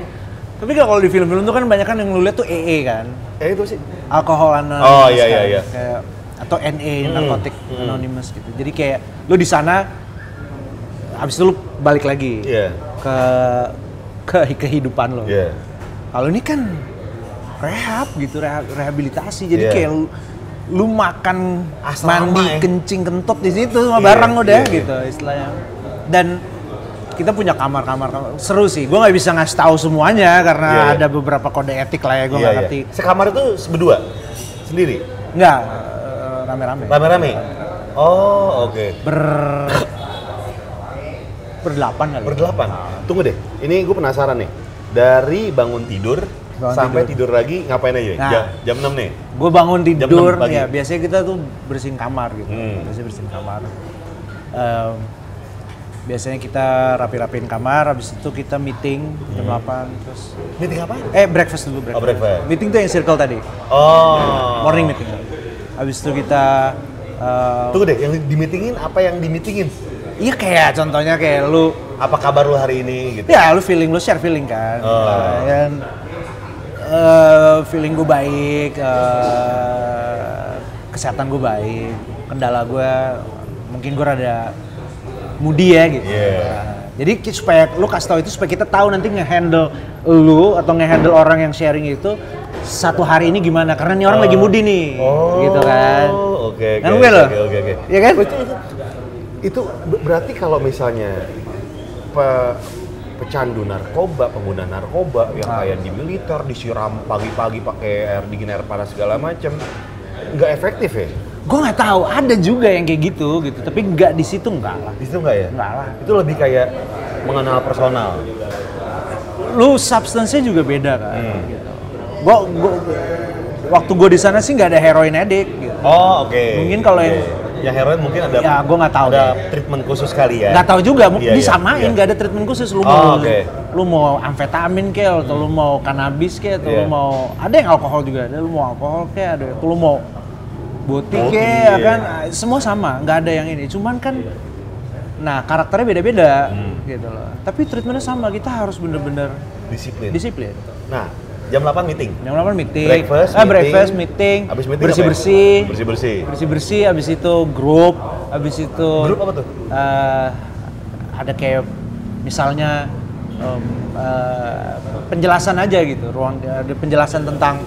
tapi kalau di film-film tuh kan banyak kan yang lu lihat tuh EE kan. eh itu sih Alkohol anonymous Oh, iya, kan. iya, iya. Kayak atau NA Hmm, narkotik hmm. anonymous gitu. Jadi kayak lu di sana habis itu lu balik lagi iya ke ke kehidupan lo. iya Kalau ini kan rehab gitu, reha- rehabilitasi. Jadi Iya. kayak lu, lu makan Asrama mandi ya. kencing kentut di situ sama Iya, barang udah iya, iya. gitu istilahnya. Dan kita punya kamar-kamar kamar. seru sih. Gue nggak bisa ngasih tahu semuanya karena Iya, iya. ada beberapa kode etik lah ya gue nggak iya. ngerti. Sekamar itu berdua? Sendiri? Nggak eh, rame-rame. Rame-rame? Oh, oke. Ber berdelapan kali. Berdelapan. Tunggu deh, ini gue penasaran nih. Dari bangun tidur Bangun sampai tidur. tidur. lagi ngapain aja? Nah. Jam, jam 6 nih. gue bangun Jam tidur 6 pagi. ya biasanya kita tuh bersihin kamar gitu Hmm. biasanya bersihin kamar Em, biasanya kita rapi-rapiin kamar habis itu kita meeting jam 8 terus Meeting apa? eh breakfast dulu breakfast. Oh, breakfast. meeting tuh yang circle tadi Oh. morning meeting habis itu kita eh, Tunggu deh, yang di meetingin apa yang di meetingin? iya kayak contohnya kayak lu Apa kabar lu hari ini gitu? ya lu feeling lu share feeling kan Oh. dan eh, feeling gue baik eh, kesehatan gue baik kendala gue mungkin gue rada moody ya gitu. Nah, jadi supaya lu kasih tahu itu supaya kita tahu nanti ngehandle lu atau ngehandle orang yang sharing itu satu hari ini gimana karena nih orang Oh. lagi moody nih Oh, gitu kan Oke, oke. Loh. Oke, oke, oke. Iya kan? Itu, itu, itu ber- berarti kalau misalnya pe- pecandu narkoba, pengguna narkoba yang Ah. kayak di militer disiram pagi-pagi pakai air dingin air panas segala macem, nggak efektif ya? Gue nggak tahu ada juga yang kayak gitu gitu tapi nggak di situ enggak lah Di situ nggak ya? Nggak lah. Itu lebih kayak mengenal personal. lu substance-nya juga beda kan. Hmm. Gitu. Gua, gua, waktu gue di sana sih nggak ada heroin addict. Gitu. Oh, oke. Mungkin kalau Oke. yang- yang heroin mungkin ada Ya, gua nggak tahu ada deh. treatment khusus kali ya. Nggak tahu juga, Iya, iya, disamain iya. nggak ada treatment khusus. Lu Oh, mau, oke. lu mau amfetamin kayak, atau lu mau kanabis kayak, atau Iya. lu mau ada yang alkohol juga ada. Lu mau alkohol kayak, ada. Atau lu mau boti Boti, kayak, ya iya. kan? Semua sama, nggak ada yang ini. Cuman kan, nah karakternya beda-beda, Hmm. gitu loh. Tapi treatmentnya sama. Kita harus bener-bener Disiplin. disiplin. Nah, jam 8 meeting. Jam 8 meeting. Breakfast, ah, meeting. breakfast, meeting. Habis meeting bersih-bersih. Bersih-bersih. Bersih-bersih, habis itu grup, habis itu Grup apa tuh? eh, ada kayak misalnya em, eh, penjelasan aja gitu, ruang ada penjelasan tentang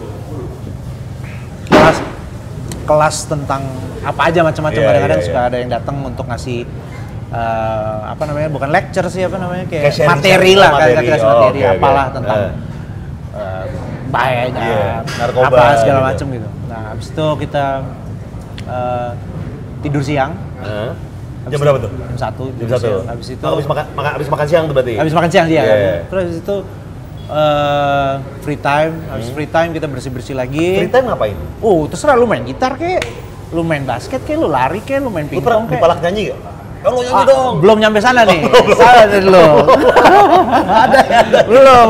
kelas tentang apa aja macam-macam Iya, kadang-kadang iya, suka ada yang datang untuk ngasih eh, apa namanya bukan lecture sih apa namanya kayak Kayak sharing- materi lah materi. kayak kelas Oh, materi oke. apalah tentang Eh. eh, bahayanya Iya, narkoba apa segala gitu. macam gitu. Nah, habis itu kita eh, tidur siang. Hah? Habis Jam berapa tuh? Jam satu. Jam satu. Habis itu Oh, habis makan, makan habis makan siang tuh berarti. habis makan siang dia. Kan. iya. Terus habis itu eh, free time. Habis free time kita bersih-bersih lagi. Hmm. Free time ngapain? Oh, terserah lu main gitar kek, lu main basket kek, lu lari kek, lu main Lu pernah pingpong kek. dipalak nyanyi gak? Oh, lu nyanyi Ah, dong. Belum nyampe sana nih. Salah dari lu. ada, ada. Belum.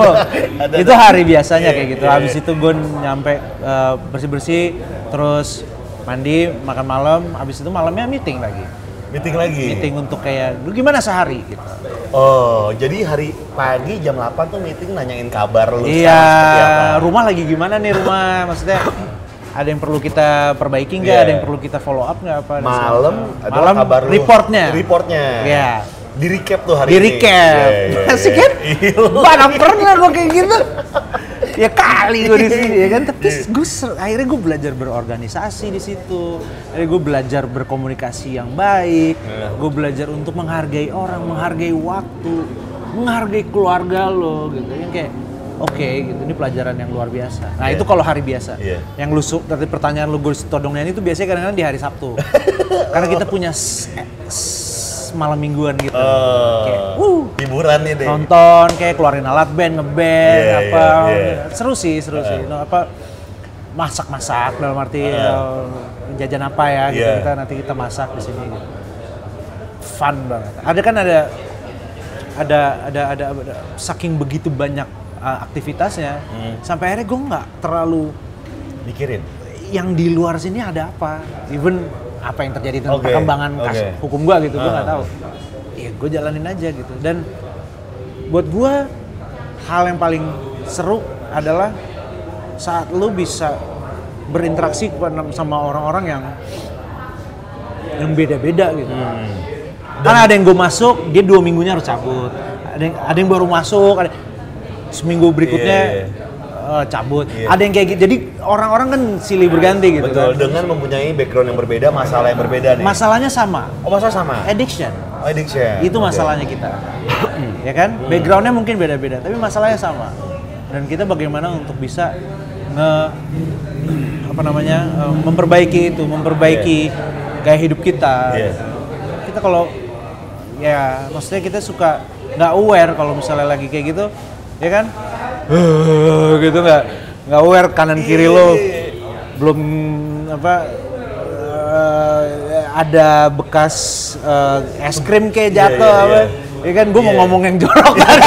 Ada, itu hari biasanya Iya, kayak gitu. iya, Habis iya. itu gue nyampe eh, bersih-bersih, terus mandi, makan malam, habis itu malamnya meeting lagi. Meeting lagi. Meeting untuk kayak, lu gimana sehari gitu. Oh, jadi hari pagi jam 8 tuh meeting nanyain kabar lu Iya, rumah lagi gimana nih rumah? Maksudnya ada yang perlu kita perbaiki nggak? Iya. Ada yang perlu kita follow up nggak apa? Malam malam kabar lu. reportnya. Reportnya. Iya. Di recap tuh hari Di ini. recap. Iya, iya, Asik iya. kan? Iya. Mana pernah gue kayak gitu. Ya kali gue di sini ya kan. Tapi gue akhirnya gue belajar berorganisasi di situ. Akhirnya gue belajar berkomunikasi yang baik. Iya. Gue belajar untuk menghargai orang, menghargai waktu, menghargai keluarga lo gitu. Yang kayak oke gitu ini pelajaran yang luar biasa. Nah Iya. itu kalau hari biasa. Iya. Yang lu tadi pertanyaan lu gue todongnya itu biasanya kadang-kadang di hari Sabtu. Karena kita punya malam mingguan gitu. Oh, Kayak, uh, hiburan nih deh. nonton kayak keluarin alat band ngeband Iya, apa iya, iya. seru sih seru sih no, apa masak-masak dalam arti eh, jajan apa ya gitu Iya. kita nanti kita masak di sini gitu. fun banget ada kan ada ada ada ada, ada saking begitu banyak uh, aktivitasnya Hmm. sampai akhirnya gue nggak terlalu Mikirin. yang di luar sini ada apa even apa yang terjadi tentang Oke, perkembangan oke. kasus hukum gua gitu gua nggak Ah. tahu ya gue jalanin aja gitu dan buat gua hal yang paling seru adalah saat lu bisa berinteraksi sama orang-orang yang yang beda-beda gitu Hmm. karena ada yang gue masuk dia dua minggunya harus cabut ada yang ada yang baru masuk ada seminggu berikutnya Iya, eh, cabut Iya. ada yang kayak gitu jadi orang-orang kan silih berganti gitu Betul, kan dengan mempunyai background yang berbeda, masalah yang berbeda nih. masalahnya sama Oh, masalah sama? addiction Oh, addiction. itu masalahnya kita ya kan? Backgroundnya mungkin beda-beda, tapi masalahnya sama. Dan kita bagaimana untuk bisa nge apa namanya eh, memperbaiki itu, memperbaiki gaya hidup kita. Iya. Kita kalau ya maksudnya kita suka nggak aware kalau misalnya lagi kayak gitu, ya kan? gitu nggak nggak aware kanan kiri lo belum apa eh, ada bekas eh, es krim kayak jatuh iya, apa iya. ya kan gue mau Iya. ngomong yang jorok kan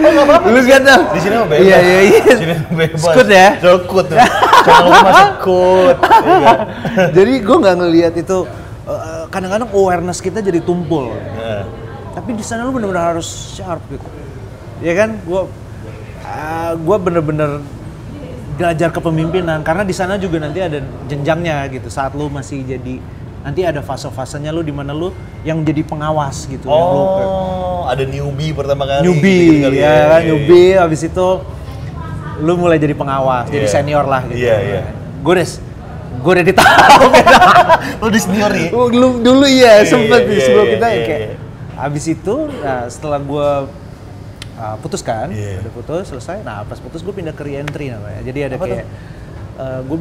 lu kan tuh Di sini mah bebas. iya iya iya Di sini bebas. Skut ya Skut. Lu masih skut. Iya. jadi gue nggak ngelihat itu eh, kadang-kadang awareness kita jadi tumpul Nah, tapi di sana lu bener-bener harus sharp gitu ya kan gue gue bener-bener belajar kepemimpinan karena di sana juga nanti ada jenjangnya gitu saat lu masih jadi nanti ada fase-fasenya lu di mana lu yang jadi pengawas gitu yang lu kayak Oh, ada newbie pertama kali. newbie gitu kali ya kan newbie habis itu lu mulai jadi pengawas jadi Iya. senior lah gitu Iya, iya. gue udah gue udah di tahap Lu di senior nih. dulu dulu iya Iya, sempet iya, di sebelum iya, kita ya iya, kayak iya. habis itu nah, setelah gue uh, putus kan Iya. udah putus selesai nah pas putus gue pindah ke reentry namanya jadi ada Apa kayak uh, gue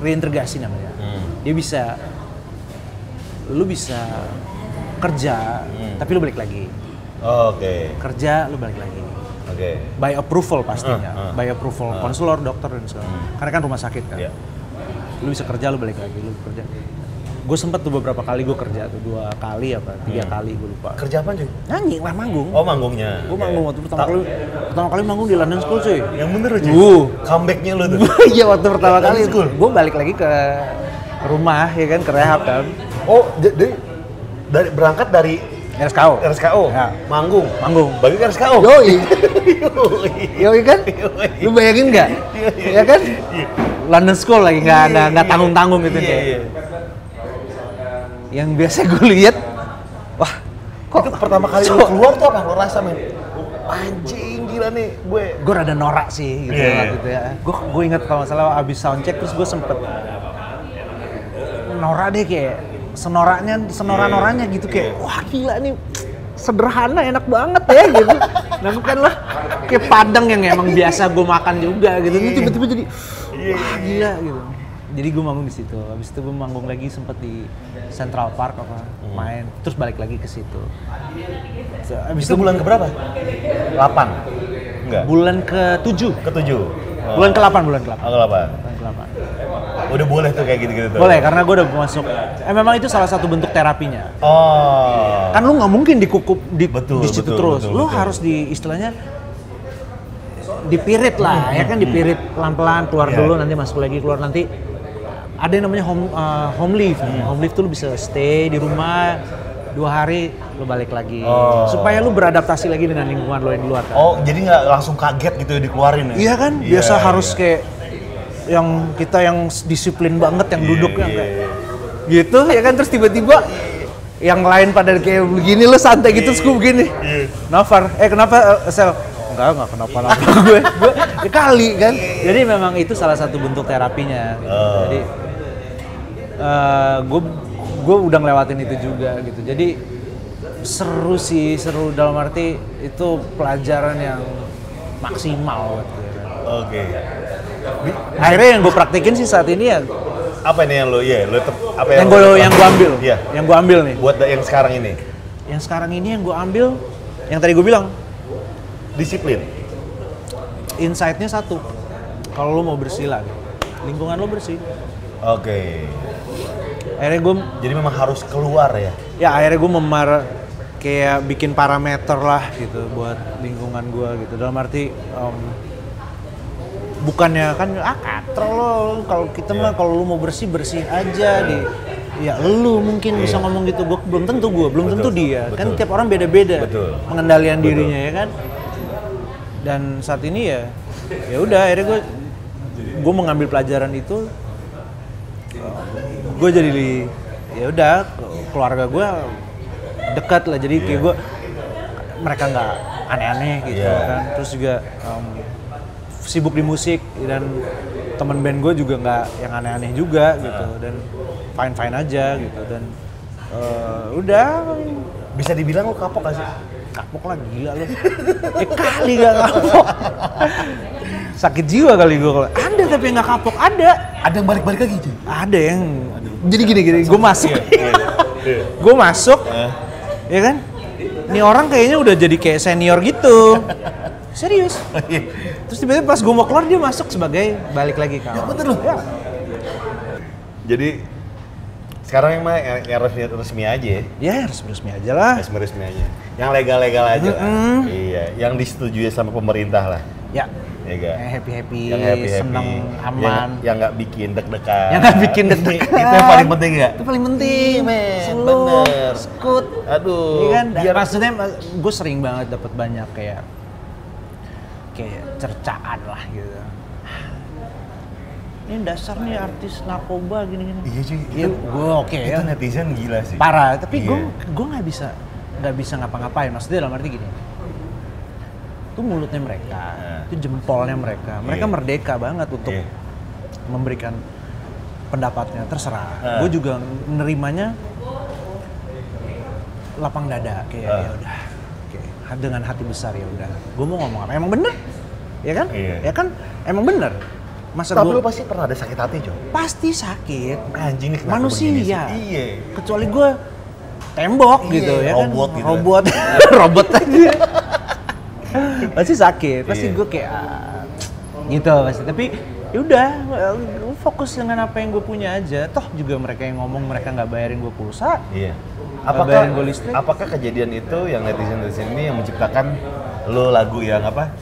reintegrasi namanya Hmm. dia bisa lu bisa kerja Hmm. tapi lu balik lagi Oke. kerja lu balik lagi Oke. by approval pastinya Uh, uh. by approval Uh. konselor dokter dan segala karena kan rumah sakit kan Iya. lu bisa kerja lu balik lagi lu kerja gue sempet tuh beberapa kali gue kerja tuh dua kali apa tiga Hmm. kali gue lupa Kerja apa cuy? nyanyi lah manggung Oh manggungnya. gue manggung waktu pertama Ta- kali pertama kali manggung di London School cuy Yang bener cuy. Uh. Comebacknya lu tuh. iya waktu pertama kali School? gue balik lagi ke rumah ya kan ke rehab kan Oh, jadi dari berangkat dari RSKO RSKO, Ya. manggung, manggung bagi ke RSKO. yoi Yoi. yoi kan lu bayangin nggak ya kan Iya. London School lagi nggak nggak nggak Iya. tanggung tanggung gitu Iya, iya. Yang biasa gue lihat wah kok Itu pertama kali lu so- keluar tuh apa lu rasa men? Anjing gila nih gue. gue rada norak sih gitu Iya, iya. waktu itu ya. Gue gue inget kalau nggak salah abis soundcheck terus gue sempet norak deh kayak senoraknya senora-noranya gitu kayak Iya. wah gila nih sederhana enak banget ya gitu. Nah bukan lah kayak padang yang emang biasa gue makan juga gitu. Ini tiba-tiba jadi Iya, wah gila gitu. Jadi gue manggung di situ. Habis itu gue manggung lagi sempet di Central Park apa Hmm. main. Terus balik lagi ke situ. So, Habis Itu bulan keberapa? 8. Enggak. bulan ke-7. Ketujuh. Oh. Bulan ke-8, bulan ke-8. Oh, ke-8. Bulan ke-8. Udah boleh tuh kayak gitu-gitu tuh. Boleh, karena gue udah masuk. Eh memang itu salah satu bentuk terapinya. Oh. Kan lu nggak mungkin dikukup di, Betul, di situ betul, terus. betul, lu betul. harus di istilahnya dipirit lah, ya kan dipirit pelan-pelan keluar Iya. dulu nanti masuk lagi keluar nanti ada yang namanya home uh, home leave. Hmm. Home leave tuh lu bisa stay di rumah dua hari lu balik lagi Oh. supaya lu beradaptasi lagi dengan lingkungan lo yang di luar kan. Oh, jadi nggak langsung kaget gitu ya dikeluarin ya? Iya kan, Iya, biasa harus iya. kayak yang kita yang disiplin banget yang Iya, duduk yang iya, kayak iya. gitu ya kan terus tiba-tiba yang lain pada kayak begini lu santai gitu terus gue begini. Iya. Nafar, eh kenapa eh, Sel? Enggak, enggak kenapa-napa gue. Gue ya kali kan. Jadi memang itu salah satu bentuk terapinya gitu. Oh. Jadi gue gue udah ngelewatin itu juga gitu. Jadi seru sih, seru dalam arti itu pelajaran yang maksimal buat gue. Oke. Bi- Akhirnya yang gue praktekin sih saat ini ya Apa nih yang lo, iya, lo tep, apa yang lo gue tep- yang gue ambil, Iya. yang gue ambil nih. Buat yang sekarang ini, Yang sekarang ini yang gue ambil, yang tadi gue bilang disiplin. insight-nya satu. Kalau lo mau bersih lagi, lingkungan lo bersih. Oke. Akhirnya gue, Jadi memang harus keluar ya. ya akhirnya gue memar kayak bikin parameter lah gitu buat lingkungan gue gitu. Dalam arti em, bukannya kan ah katro lo kalau kita mah Iya. kalau lu mau bersih bersih aja di ya lu mungkin bisa ngomong gitu gue belum tentu gue belum tentu Iya. Betul, dia kan betul. tiap orang beda beda Betul. pengendalian Betul. dirinya ya kan dan saat ini ya ya udah akhirnya gue gue mengambil pelajaran itu gue jadi ya udah keluarga gue dekat lah jadi kayak gue mereka nggak aneh-aneh gitu Iya. kan terus juga em, sibuk di musik dan teman band gue juga nggak yang aneh-aneh juga gitu dan fine fine aja gitu dan eh, udah Bisa dibilang lu kapok gak sih? kapok lah gila lu. Eh kali gak kapok. Sakit jiwa kali gue kalau ada tapi yang nggak kapok ada. Ada yang balik-balik lagi cuy. Ada yang jadi gini gini gue masuk. Iya, gue masuk, ya kan? Ini orang kayaknya udah jadi kayak senior gitu. Serius. Terus tiba-tiba pas gue mau keluar dia masuk sebagai balik lagi Ya kawan. bener loh. Ya. Jadi sekarang yang mah yang, resmi, resmi aja ya. Ya resmi-resmi aja lah. Resmi resmi aja. Yang legal-legal aja lah. Mm-mm. Iya, yang disetujui sama pemerintah lah. Ya. Ya gak? Yang happy-happy, yang happy happy, seneng, aman. yang nggak bikin deg-degan, Yang nggak bikin deg-degan. itu yang paling penting ya. Itu paling penting, men. Slow, Bener. skut. Aduh. Iya kan? biar- Maksudnya gue sering banget dapat banyak kayak kayak cercaan lah gitu. Ini dasar nih artis narkoba gini-gini. Iya cuy. Iya, itu- gue oke Itu ya. netizen gila sih. Parah, tapi gue Iya. gue nggak bisa nggak bisa ngapa-ngapain. Maksudnya dalam arti gini. Itu mulutnya mereka, Nah. itu jempolnya mereka. Mereka Iya. merdeka banget untuk Iya. memberikan pendapatnya terserah. Ah. Gue juga nerimanya lapang dada kayak Ah. ya udah. Oke, dengan hati besar ya udah. Gue mau ngomong apa? Emang bener? Ya kan? Iya. Ya kan? Emang bener. Masa Tapi gua- lu pasti pernah ada sakit hati, Jo. pasti sakit. Anjing nih? Manusia. Iya. Kecuali gue tembok Iya, gitu ya kan. robot gitu. Robot. robot aja. Pasti sakit. Pasti Iya. gue kayak ah, gitu pasti. Tapi ya udah gue fokus dengan apa yang gue punya aja. Toh juga mereka yang ngomong mereka nggak bayarin gue pulsa. Iya. Apakah gua listrik. apakah kejadian itu yang netizen netizen ini yang menciptakan lo lagu yang apa?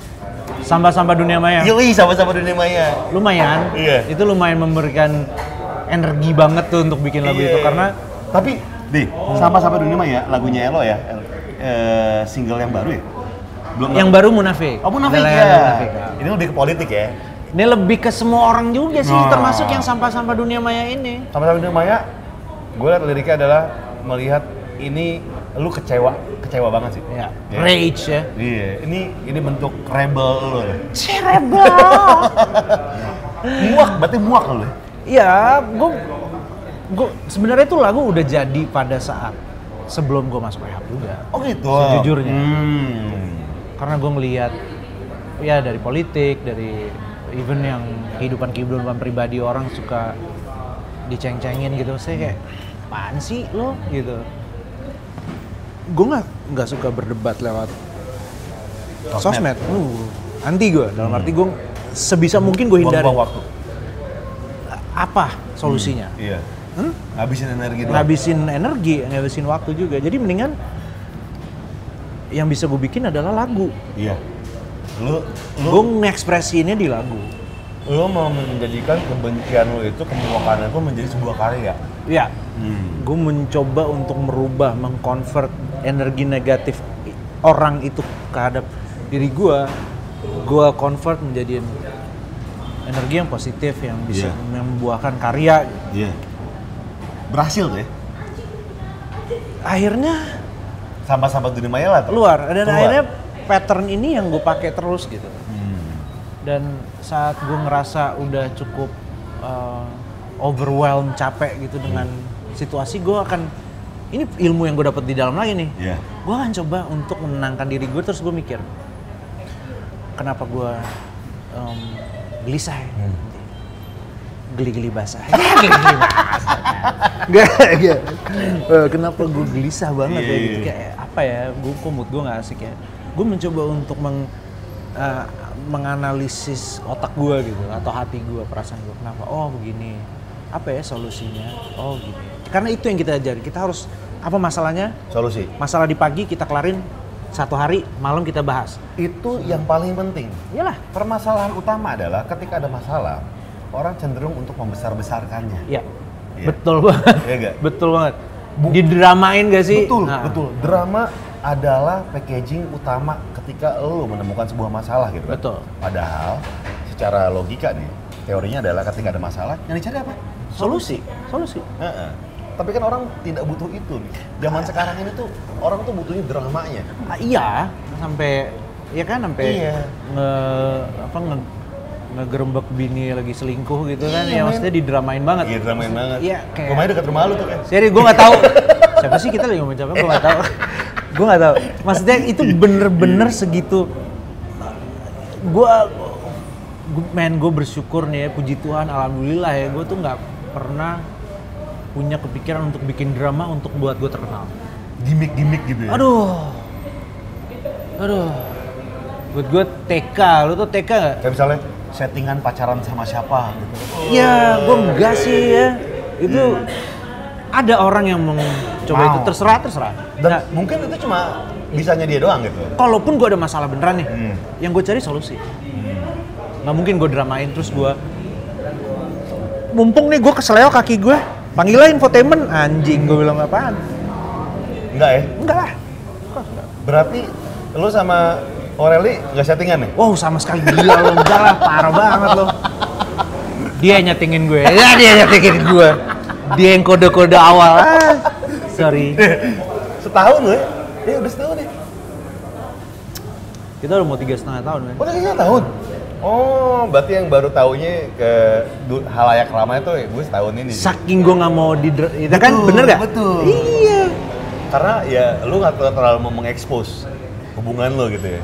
Sampah-sampah dunia maya. Yoi sama-sama dunia maya. Lumayan. Iya. Itu lumayan memberikan energi banget tuh untuk bikin lagu Iya. itu karena tapi di sama-sama dunia maya lagunya Elo ya eh, single yang baru ya? Belum yang baru munafik. Oh Munafik ya. Munafik. Ini lebih ke politik ya. Ini lebih ke semua orang juga sih, Nah. termasuk yang sampah-sampah dunia maya ini. Sama-sama dunia maya. Gue liat liriknya adalah melihat ini lu kecewa, kecewa banget sih. Ya, rage ya. Iya, ini ini bentuk rebel lu. Cerebel. muak, berarti muak lu. Iya, gue gue sebenarnya itu lagu udah jadi pada saat sebelum gue masuk rehab juga. Oh gitu. Sejujurnya. Hmm. Karena gue ngelihat ya dari politik, dari even yang kehidupan kehidupan pribadi orang suka diceng-cengin gitu. Saya kayak, apaan sih lo gitu. Gue nggak nggak suka berdebat lewat sosmed. Uh, anti gue. Dalam arti gue sebisa mungkin gue hindari. Buang-buang waktu. Apa solusinya? Iya. Hmm? Ngabisin energi doang. ngabisin energi, ngabisin waktu juga. Jadi mendingan yang bisa gue bikin adalah lagu. Iya. Lu lu Gue mengekspresiinnya di lagu. lu mau menjadikan kebencian lu itu kemuakan itu menjadi sebuah karya. Ya, Hmm. gue mencoba untuk merubah, mengkonvert energi negatif orang itu terhadap diri gue. Gue convert menjadi energi yang positif yang bisa Iya. membuahkan karya. Iya. Berhasil tuh ya. Akhirnya Sama-sama dunia maya lah. tuh. keluar dan Keluar. akhirnya pattern ini yang gue pakai terus gitu. Hmm. dan saat gue ngerasa udah cukup uh, overwhelmed capek gitu dengan situasi gue akan ini ilmu yang gue dapat di dalam lagi nih Iya. gue akan coba untuk menenangkan diri gue terus gue mikir kenapa gue um, gelisah ya? Hmm. Geli-geli basah. Geli-geli basah. Gak, gak. Eh, kenapa gue gelisah banget ya Iya, gitu? iya. kayak apa ya gue mood gue gak asik ya. Gue mencoba untuk meng eh, menganalisis otak gue gitu atau hati gue perasaan gue kenapa? Oh begini. Apa ya solusinya? Oh gini. Karena itu yang kita ajari kita harus apa masalahnya? Solusi. masalah di pagi kita kelarin satu hari malam kita bahas. Itu yang paling penting. iyalah. Permasalahan utama adalah ketika ada masalah, orang cenderung untuk membesar-besarkannya. ya Iya. betul banget Iya betul banget didramain gak sih Betul, Nah, betul. Drama adalah packaging utama ketika lo menemukan sebuah masalah gitu kan. Betul. Padahal secara logika nih, teorinya adalah ketika ada masalah, yang dicari apa? solusi solusi Heeh. Tapi kan orang tidak butuh itu nih. Zaman sekarang ini tuh orang tuh butuhnya dramanya. Ah, iya sampai ya kan sampai Iya. nge apa nge ngegerembek bini lagi selingkuh gitu kan. Iya, ya maksudnya didramain banget. Iya, dramain banget. Iya, kayak- Rumahnya dekat rumah lu tuh kan. Seri gue nggak tahu. Siapa sih kita lagi ngomong siapa? Gue nggak tahu. Gue nggak tahu. Maksudnya itu bener-bener segitu. Gue men gue bersyukur nih ya puji Tuhan alhamdulillah ya gue tuh nggak pernah punya kepikiran untuk bikin drama untuk buat gue terkenal. Gimik-gimik gitu ya. aduh. Aduh. Buat gue TK lu tuh TK nggak? Kayak misalnya settingan pacaran sama siapa gitu. ya gue enggak sih ya. Itu ada orang yang mau coba itu terserah terserah. Dan Nah, mungkin itu cuma bisanya dia doang gitu. kalaupun gue ada masalah beneran nih Hmm. yang gue cari solusi. Nggak mungkin gue dramain terus gue mumpung nih gue keseleo kaki gue panggil lah infotainment. Anjing gue bilang apaan? Enggak ya? enggak lah. Berarti lu sama Aureli nggak settingan nih? wow sama sekali gila lo enggak lah parah banget lo dia yang nyetingin gue ya dia yang nyetingin gue dia yang kode-kode awal ah, sorry Setahun loh ya? Iya udah setahun ya? kita udah mau tiga setengah tahun kan Oh udah kayaknya tahun? Oh, berarti yang baru taunya ke halayak ramai tuh ya, gue setahun ini. saking gue nggak mau di itu kan bener gak betul. iya Karena ya lu nggak terlalu mau mengekspos hubungan lo gitu ya.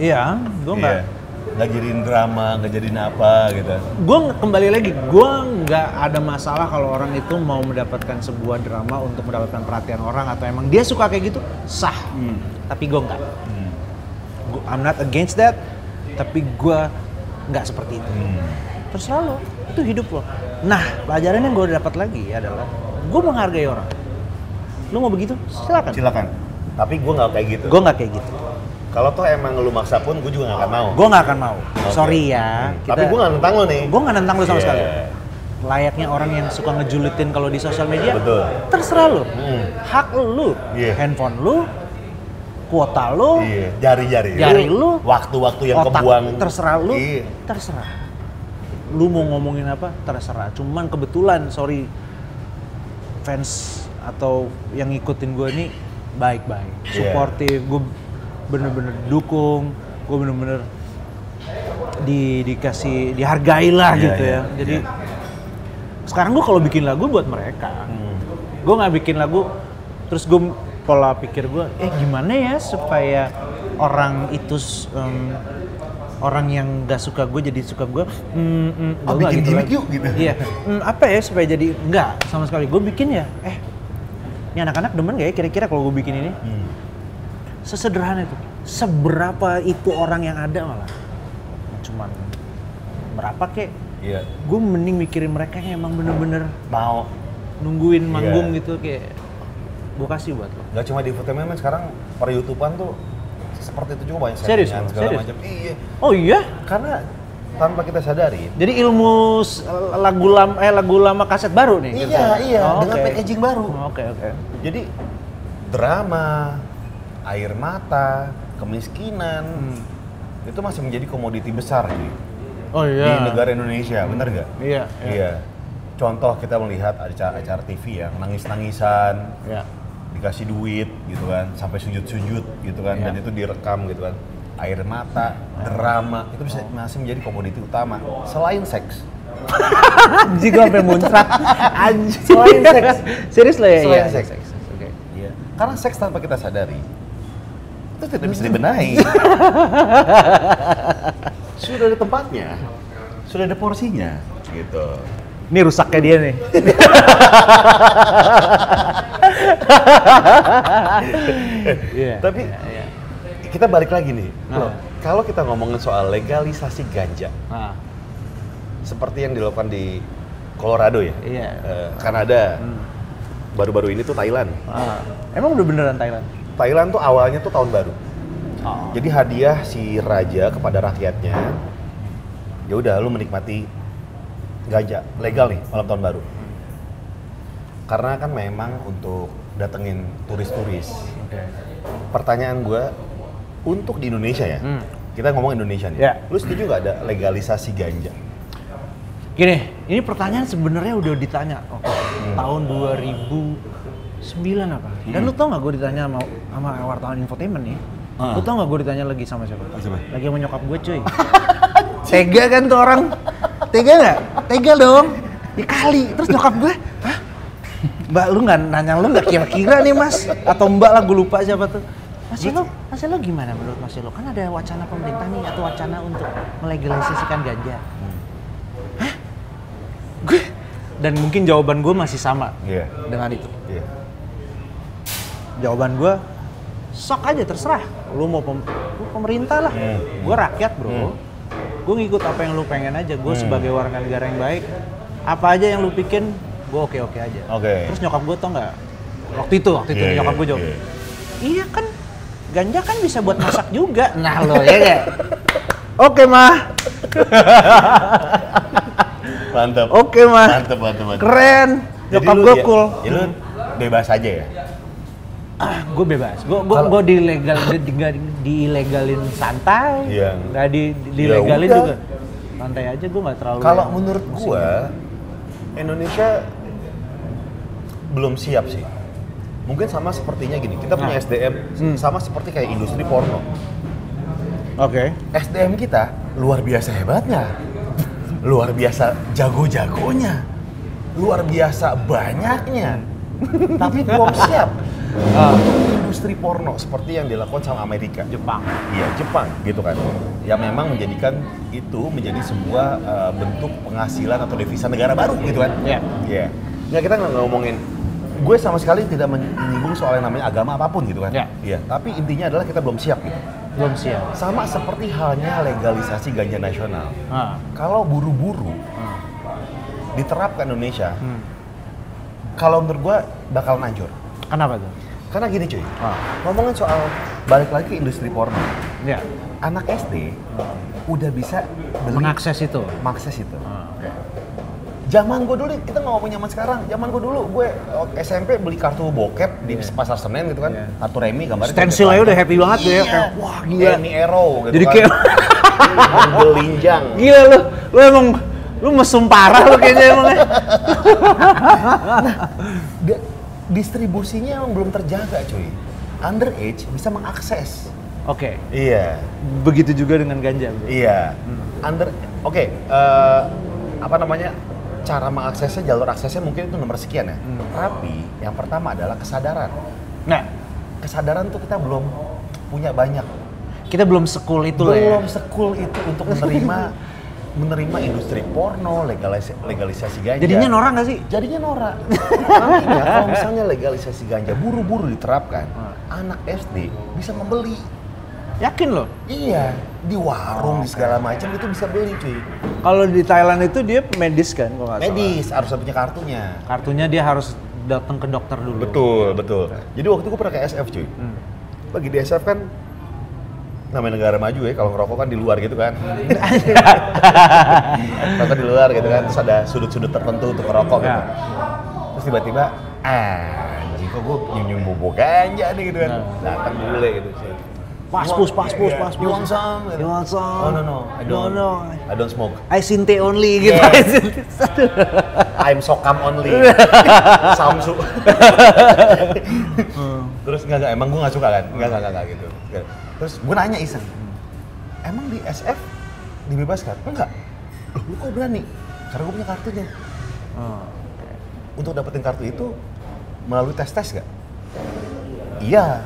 Iya gue nggak Iya. Nggak jadiin drama, nggak jadiin apa gitu. gue kembali lagi gue nggak ada masalah kalau orang itu mau mendapatkan sebuah drama untuk mendapatkan perhatian orang atau emang dia suka kayak gitu sah tapi gue nggak Hmm. Gua- I'm not against that tapi gue nggak seperti itu Hmm. terserah lo itu hidup lo nah pelajaran yang gue dapat lagi adalah gue menghargai orang lo mau begitu silakan Silakan. Tapi gue nggak kayak gitu. gue nggak kayak gitu Kalau toh emang lu maksa pun, gue juga nggak akan mau. gue nggak akan mau Oke. sorry ya Hmm. Tapi gue nggak nentang lo nih. gue nggak nentang lo sama Iya. sekali layaknya orang yang suka ngejulitin kalau di sosial media Betul. terserah lo Hmm. hak lu Iya. handphone lu kuota lu Iya, jari-jari. Jari lu, Waktu-waktu yang otak kebuang. terserah lu Iya. terserah lu mau ngomongin apa terserah cuman kebetulan sorry fans atau yang ngikutin gue ini baik-baik Iya. suportif gue bener-bener dukung gue bener-bener di dikasih dihargai lah Iya, gitu iya, ya jadi sekarang gue kalau bikin lagu buat mereka Hmm. gue nggak bikin lagu terus gue pola pikir gue eh gimana ya supaya orang itu em, orang yang gak suka gue jadi suka gue Ah, gua nggak bikin gimmick lagi. yuk, gitu. iya Hmm, apa ya supaya jadi enggak sama sekali gue bikin ya eh ini anak-anak demen gak ya kira-kira kalau gue bikin ini Hmm. Sesederhana itu seberapa itu orang yang ada malah cuman berapa kek Iya. gue mending mikirin mereka yang emang bener-bener Mau. nungguin manggung Iya. gitu kayak gue kasih buat lo Gak cuma di infotainment sekarang per YouTubean tuh seperti itu juga banyak Serius, segala Serius? macam. Iya. oh iya Karena tanpa kita sadari. jadi ilmu lagu lama eh lagu lama kaset baru nih gitu? Iya, iya, Oh, dengan oke. packaging baru. Oh, oke oke Jadi drama, air mata, kemiskinan Hmm. itu masih menjadi komoditi besar oh di iya negara Indonesia, bener nggak? iya Iya. Contoh kita melihat acara, acara TV ya, nangis-nangisan, iya dikasih duit gitu kan, sampai sujud-sujud gitu kan, Iya. dan itu direkam gitu kan. Air mata, drama, itu bisa masih menjadi komoditi utama selain seks. anjing gue sampai muncrat anjing Selain seks. serius lo ya Selain iya, seks. oke Iya. Karena seks tanpa kita sadari itu tidak bisa dibenahi. sudah ada tempatnya, sudah ada porsinya, gitu. ini rusaknya dia nih Iya, Tapi iya, iya. kita balik lagi nih, Nah. loh, kalau kita ngomongin soal legalisasi ganja, nah seperti yang dilakukan di Colorado ya, iya eh, Kanada, Hmm. baru-baru ini tuh Thailand. Ah. emang udah beneran Thailand Thailand tuh awalnya tuh tahun baru. oh. Jadi hadiah si raja kepada rakyatnya, ya udah lu menikmati ganja legal nih malam tahun baru. Karena kan memang untuk datengin turis-turis. Pertanyaan gue, untuk di Indonesia ya, Hmm. kita ngomong Indonesia nih, Ya. lu setuju nggak ada legalisasi ganja? Gini, ini pertanyaan sebenarnya udah ditanya oh, tahun 2009 apa? Dan lu tau gak gue ditanya sama, sama wartawan infotainment nih? Ah. Lu tau gak gue ditanya lagi sama siapa? Siapa? Lagi sama nyokap gue cuy. Tega kan tuh orang? Tega gak? Tega dong. Dikali. Terus nyokap gue, hah? Mbak lu nggak nanya lu nggak kira-kira nih mas? Atau Mbak lah gue lupa siapa tuh. Mas Elo, Mas Elo gimana menurut Mas Elo? Kan ada wacana pemerintah nih atau wacana untuk melegalisasikan ganja. Hah? Gue dan mungkin jawaban gue masih sama Iya. dengan itu. Iya. Jawaban gue sok aja terserah. Lu mau pem- lu pemerintah lah. Hmm. Gue rakyat bro. Hmm. Gue ngikut apa yang lu pengen aja. Gue sebagai warga negara yang baik, apa aja yang lu bikin, gue oke oke aja. Oke. Terus nyokap gue tau nggak? Waktu itu, waktu itu Iya, nyokap iya, gue jawab, iya. iya kan ganja kan bisa buat masak juga. Nah lo ya gak? Oke mah, Mantap. oke mah, Mantap, mantap, mantap. keren. Jadi Nyokap gue ya- cool. Ya, lu bebas aja ya? Ah, gue bebas. Gue gue gue dilegal di, di, diilegalin santai. Iya. Nggak di, dilegalin udah. juga. Santai aja gue nggak terlalu. Kalau menurut gua, Indonesia belum siap sih. Mungkin sama sepertinya gini, kita punya Nah. SDM Hmm. sama seperti kayak industri porno. Oke. SDM kita luar biasa hebatnya, luar biasa jago-jagonya, luar biasa banyaknya, tapi belum siap Untuk industri porno seperti yang dilakukan sama Amerika. Jepang. Iya Jepang gitu kan, yang memang menjadikan itu menjadi sebuah uh, bentuk penghasilan atau devisa negara baru gitu kan. Iya. Iya. Nggak kita nggak ngomongin, gue sama sekali tidak menyinggung soal yang namanya agama apa pun gitu kan. Iya. Iya. Tapi intinya adalah kita belum siap gitu. Belum siap. Sama seperti halnya legalisasi ganja nasional. Ah. Kalau buru-buru Ah. diterapkan Indonesia, Hmm. kalau menurut gue bakal manjur. Kenapa tuh? Karena gini cuy, Ah. ngomongin soal balik lagi ke industri porno. Ya. Anak SD udah bisa beli Mengakses itu. mengakses itu. Ah, Oke. Zaman gue dulu, kita nggak ngomong zaman sekarang. Zaman gue dulu, gue oh, SMP beli kartu bokep di pasar Senen gitu kan. Iya. Kartu remi gambarnya. Stensil aja udah happy banget ya. Iya. Kayak, wah gila. Any arrow gitu Jadi kan. kayak Belinjang. gila lu. Lu emang lu mesum parah lu kayaknya emang ya. Dia- distribusinya emang belum terjaga cuy. Underage bisa mengakses. Oke. Iya. Begitu juga dengan ganja. bro. Iya. Under oke, eh, apa namanya? Cara mengaksesnya jalur aksesnya mungkin itu nomor sekian ya. Hmm. Tapi yang pertama adalah kesadaran. Nah, Kesadaran tuh kita belum punya banyak. kita belum sekul itu lah ya. belum sekul itu untuk menerima menerima industri porno, legalis- legalisasi ganja. Jadinya norak gak sih? Jadinya norak. Nantinya kalau misalnya legalisasi ganja buru-buru diterapkan, Hmm. anak SD bisa membeli. Yakin loh. Iya, di warung di segala macam itu bisa beli cuy. Kalau di Thailand itu dia medis kan kalau nggak salah. Medis harus punya kartunya. Kartunya dia harus datang ke dokter dulu. Betul, betul. Jadi waktu itu gue pernah ke SF cuy. Hmm. Lagi di SF kan namanya negara maju ya, kalau ngerokok kan di luar gitu kan. Rokok di luar gitu kan, terus ada sudut-sudut tertentu untuk ngerokok gitu. Ya. Terus tiba-tiba, anjing kok gue nyium-nyium bubuk ganja nih gitu kan. Nah. Datang bule gitu sih. Paspus, paspus, Iya. paspus. You want some? You want some? Oh no no, I No, don't. no. I don't smoke. I sinte only gitu. Yeah. I'm sokam only. Samsu. Terus enggak enggak emang gue nggak suka kan? Enggak enggak enggak, enggak gitu. Terus gue nanya iseng. Emang di SF dibebaskan? Enggak. Loh, lu kok berani? Karena gue punya kartunya. Oh. Untuk dapetin kartu itu melalui tes-tes gak? Iya.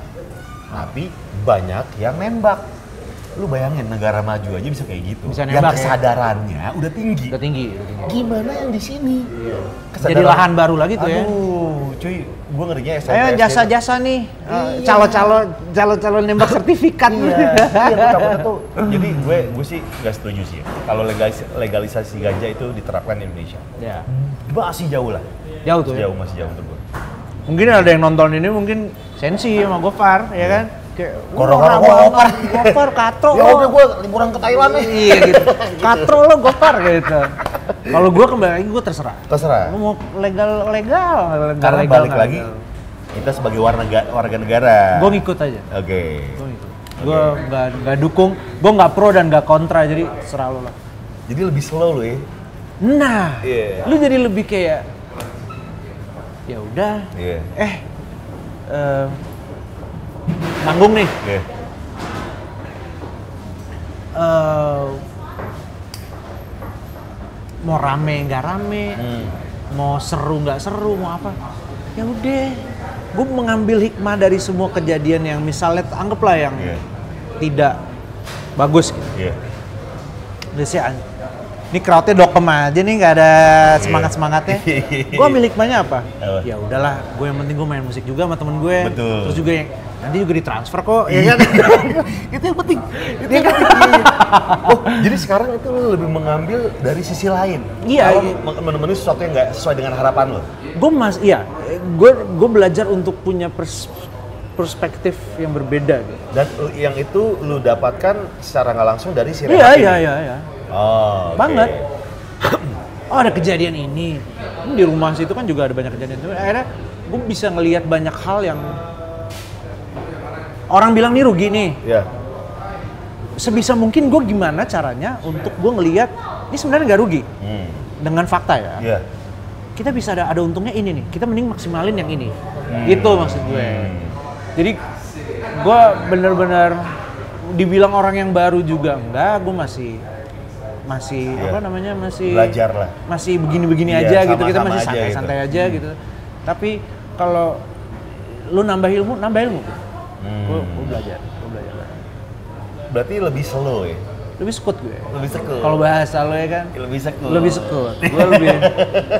Tapi banyak yang nembak. Lu bayangin negara maju aja bisa kayak gitu. Bisa yang nembak ya? kesadarannya udah tinggi. Udah tinggi, udah tinggi. Gimana yang di sini? Jadi lahan baru lagi tuh ya. Aduh, cuy, gue ngerinya SMP. Ayo jasa-jasa nih, Iya. calo-calo, calo-calo nembak sertifikat. Iya, iya gue takutnya tuh. Jadi gue gue sih gak setuju sih ya. Kalau legalis, legalisasi ganja itu diterapkan di Indonesia. ya. Masih jauh lah. Jauh tuh Masih ya. jauh, masih jauh untuk gue. Mungkin ada yang nonton ini mungkin sensi sama Gofar, ya kan? Kayak, "Wah, Gofar." Gofar, katro Ya lo. udah gue liburan ke Thailand nih. Iya gitu. Katro lo Gofar gitu. Kalau gua kembali lagi gua terserah. Terserah. Lu mau legal legal, legal Karena legal, balik nggak lagi, legal. kita sebagai warga, warga negara. Gua ngikut aja. Oke. Gua ngikut. Gua nggak nggak dukung, gua nggak pro dan nggak kontra jadi serah lo lah. Jadi lebih slow loh ya. Nah, Iya. lu jadi lebih kayak ya udah. Iya. Eh, nanggung nih. Iya. eh, mau rame nggak rame, Hmm. mau seru nggak seru, mau apa? ya udah gue mengambil hikmah dari semua kejadian yang misalnya anggaplah yang Iya. tidak bagus gitu. Iya. Udah sih an- ini crowdnya dokem aja nih nggak ada semangat semangatnya. Iya. gue ambil hikmahnya apa? Ya udahlah, gue yang penting gue main musik juga sama temen gue. Betul. Terus juga yang nanti juga ditransfer kok, ya kan? itu yang penting. Itu yang penting. oh, jadi sekarang itu lu lebih mengambil dari sisi lain. Iya, Kalau iya. men- menemukan sesuatu yang nggak sesuai dengan harapan lo. gue mas, iya, gue gue belajar untuk punya pers- perspektif yang berbeda gitu. Dan uh, yang itu lu dapatkan secara nggak langsung dari si Iya ini? iya iya iya. Oh, oke. Banget. Oh ada kejadian ini. Ini Di rumah situ kan juga ada banyak kejadian itu. Akhirnya gue bisa ngelihat banyak hal yang orang bilang nih rugi nih. Ya. Sebisa mungkin gue gimana caranya untuk gue ngelihat ini sebenarnya nggak rugi Hmm. dengan fakta ya. Iya. Kita bisa ada ada untungnya ini nih. Kita mending maksimalin yang ini. Gitu maksud gue. Hmm. Jadi gue bener-bener dibilang orang yang baru juga enggak. Gue masih masih Iya. apa namanya masih Belajar lah. masih begini-begini Iya, aja gitu kita masih aja santai-santai gitu. aja gitu tapi kalau lu nambah ilmu nambah ilmu Hmm. gue belajar gue belajar Berarti lebih slow ya? lebih sekut gue Lebih sekut. kalau bahasa lo ya kan lebih sekut. lebih sekut gue lebih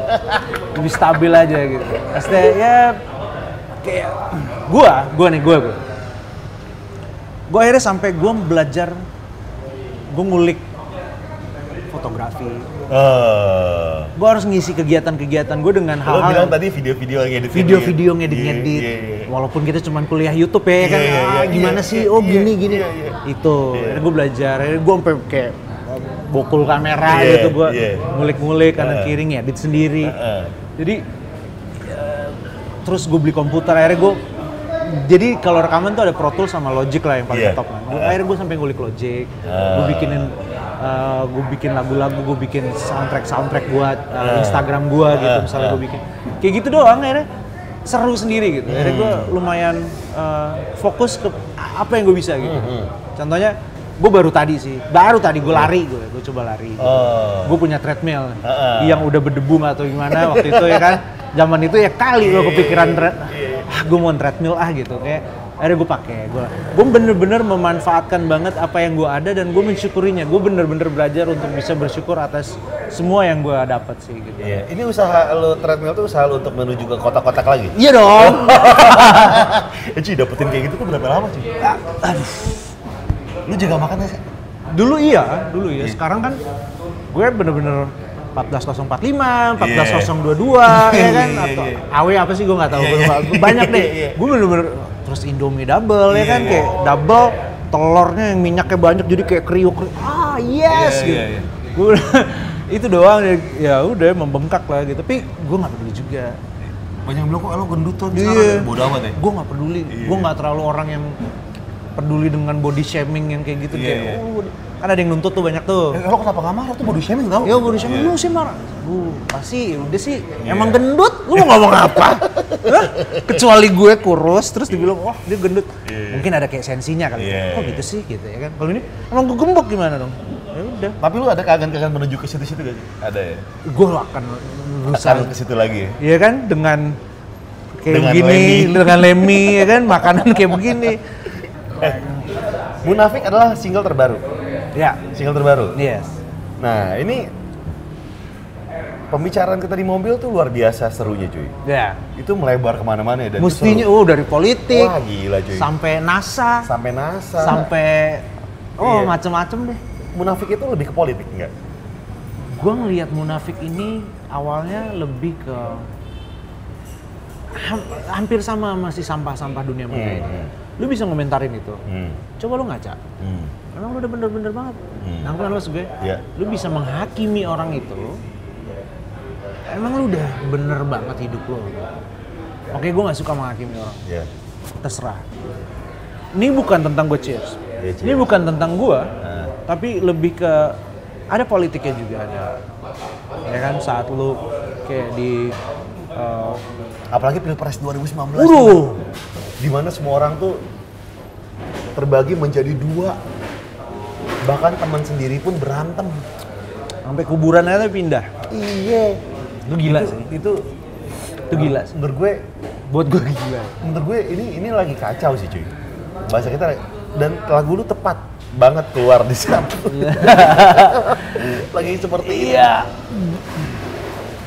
lebih stabil aja gitu pasti ya kayak gue gue nih gue gue gue akhirnya sampai gue belajar gue ngulik fotografi. Eh. gue harus ngisi kegiatan-kegiatan gue dengan Lo hal-hal bilang yang- tadi video-video lagi edit video-video ngedit-ngedit. Iya, iya, iya. walaupun kita cuma kuliah YouTube ya kan? Iya, iya, ah, gimana iya, sih? Iya, oh gini gini. iya, iya. itu. Akhirnya gue belajar. Gue sampai kayak bokul kamera Iya, gitu. Gue ngulik-ngulik kanan Heeh. kiri ngedit sendiri. Heeh. jadi eh, terus gue beli komputer. Akhirnya gue jadi kalau rekaman tuh ada Pro Tools sama Logic lah yang paling Iya. top kan. Gua- Heeh. akhirnya gue sampai ngulik Logic, Ah. gue bikinin gue bikin lagu-lagu, gue bikin soundtrack soundtrack buat uh, Ah. Instagram gue gitu, Ah, misalnya ah. gue bikin kayak gitu doang akhirnya seru sendiri gitu. Akhirnya gue Hmm. lumayan uh, fokus ke apa yang gue bisa gitu. Hmm, hmm. Contohnya gue baru tadi sih, baru tadi gue lari gue, gue coba lari. Oh. Gue punya treadmill Heeh. yang udah berdebu atau gimana waktu itu ya kan. Zaman itu ya kali gue kepikiran tread, ah gue mau treadmill ah gitu. Kayak akhirnya gue pakai. Gue gue bener-bener memanfaatkan banget apa yang gue ada dan gue mensyukurinya. Gue bener-bener belajar untuk bisa bersyukur atas semua yang gue dapat sih gitu. Iya, ini usaha lo treadmill tuh usaha lo untuk menuju ke kotak-kotak lagi. iya dong. Eh, Cuy, dapetin kayak gitu tuh berapa lama, cuy? aduh. Lu jaga makan gak sih? dulu iya dulu ya sekarang kan gue bener-bener 14045, 14022 ya kan Iya, atau iya. AW apa sih gue nggak tahu Iya, iya. lupa. banyak deh Iya. gue bener-bener terus Indomie double ya Iya, kan iya. kayak double telurnya yang minyaknya banyak jadi kayak kriuk kriuk ah yes Iya, gitu iya, iya. gue itu doang ya, ya udah membengkak lah gitu tapi gue nggak peduli juga Banyak yang bilang kok lo gendut tuh Iya. sekarang. Amat ya. gue nggak peduli Iya. gue nggak terlalu orang yang peduli dengan body shaming yang kayak gitu Iya, kayak iya. oh, kan ada yang nuntut tuh banyak tuh Eh, lo kenapa gak marah tuh body shaming tau? Ya body shaming lu sih marah. Lu pasti udah sih emang gendut. Lu mau ngomong apa? Hah? Kecuali gue kurus terus dibilang wah dia gendut. Iya. Mungkin ada kayak sensinya kali. Iya. Kok gitu sih gitu ya kan. Kalau ini emang gue gembok gimana dong? Ya udah. Tapi lu ada keagan-keagan menuju ke situ-situ gak sih? Ada ya? Gue akan berusaha. Akan ke situ lagi ya? Iya kan dengan kayak Dengan begini, Lemmy. dengan Lemmy ya kan makanan kayak begini. Munafik adalah single terbaru. Ya, Single terbaru. yes. Nah, ini pembicaraan kita di mobil tuh luar biasa serunya cuy. Ya. Itu melebar ke mana-mana ya dan Mestinya oh dari politik Wah gila cuy. sampai NASA Sampai NASA. sampai oh Iya. macem-macem deh. Munafik itu lebih ke politik enggak? gue ngelihat munafik ini awalnya lebih ke ham- hampir sama masih sampah-sampah dunia maya ini. Lu bisa ngomentarin itu. Hmm. Coba lu ngaca. Hmm. Emang lu udah bener-bener banget. Hmm. Nangkep maksud gue? Iya. Lu bisa menghakimi orang itu. Emang lu udah bener banget hidup lu. Oke, gue nggak suka menghakimi orang. Ya. Terserah. Ini bukan tentang gue cheers. Iya, cheers. Ini bukan tentang gue, Nah. tapi lebih ke ada politiknya juga ada. Ya kan saat lu kayak di uh, Apalagi Pilpres 2019. Waduh. Di mana semua orang tuh terbagi menjadi dua. Bahkan teman sendiri pun berantem. sampai kuburan aja pindah. Iya. Lu gila itu, sih. Itu Itu gila sih. Menurut gue, Buat gue gila. menurut gue ini ini lagi kacau sih cuy. Bahasa kita dan lagu lu tepat banget keluar di saat lagi seperti. Iya.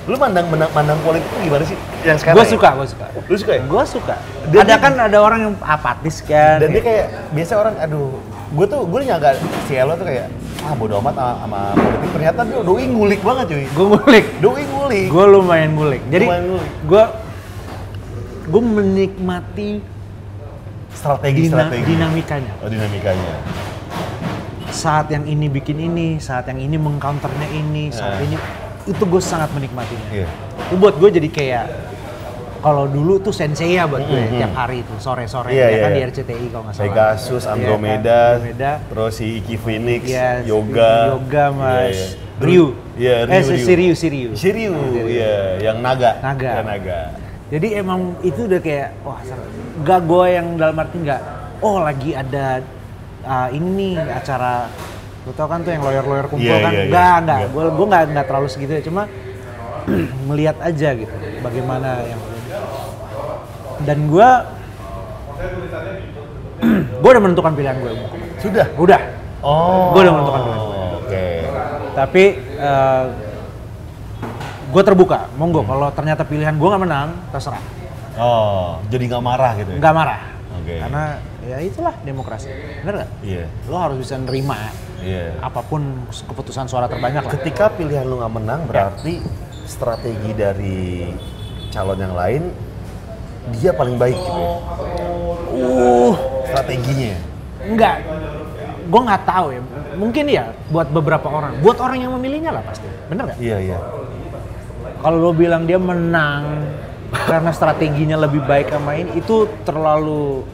Lu mandang mandang, mandang politik tuh gimana sih? Yang sekarang? Gue ya? suka, gue suka. Lu suka ya? Gue suka. Dan ada dia- kan ada orang yang apatis kan. Dan dia kayak biasa orang aduh, gue tuh gue nyangka si Elo tuh kayak ah bodo amat sama, sama politik. Ternyata dia doi ngulik banget cuy. gue ngulik. Doi ngulik. Gue lumayan ngulik. Jadi Lumayan ngulik. gue gue menikmati strategi dina- strategi. dinamikanya. Oh, dinamikanya. Saat yang ini bikin ini, saat yang ini mengcounternya ini, saat Eh. ini itu gue sangat menikmatinya. Iya. Itu buat gue jadi kayak kalau dulu tuh sensei ya buat gue Mhm. tiap hari itu sore-sore Iya, ya iya, kan di iya. RCTI kalau nggak salah. Pegasus, Iya kan? Andromeda, Andromeda. terus si Iki Phoenix, Iya, Yoga, Yoga, Mas. Iya, iya. Ryu. Iya, Eh, Ryu, si- Ryu. si Ryu, si Ryu. Si Ryu, iya, yang naga. Naga. Ya, naga. Jadi emang itu udah kayak wah seru. Gak gue yang dalam arti nggak oh lagi ada uh, ini nih acara lu tau kan tuh yang lawyer-lawyer kumpul Iya, kan iya, iya. nggak nggak Iya. gue gue nggak nggak terlalu segitu ya cuma melihat aja gitu bagaimana yang dan gue gue udah menentukan pilihan gue Sudah. udah Oh. Gua udah menentukan pilihan. Oke. tapi gue terbuka monggo kalau ternyata pilihan gue nggak menang terserah Oh, jadi nggak marah gitu ya? nggak marah Oke. karena ya itulah demokrasi bener nggak Iya. lo harus bisa nerima Iya. apa pun keputusan suara terbanyak lah Ketika pilihan lu nggak menang, berarti strategi dari calon yang lain dia paling baik gitu ya? uh Strateginya. enggak gue nggak tahu ya mungkin ya buat beberapa orang buat orang yang memilihnya lah pasti bener nggak Iya, iya. kalau lo bilang dia menang karena strateginya lebih baik sama ini itu terlalu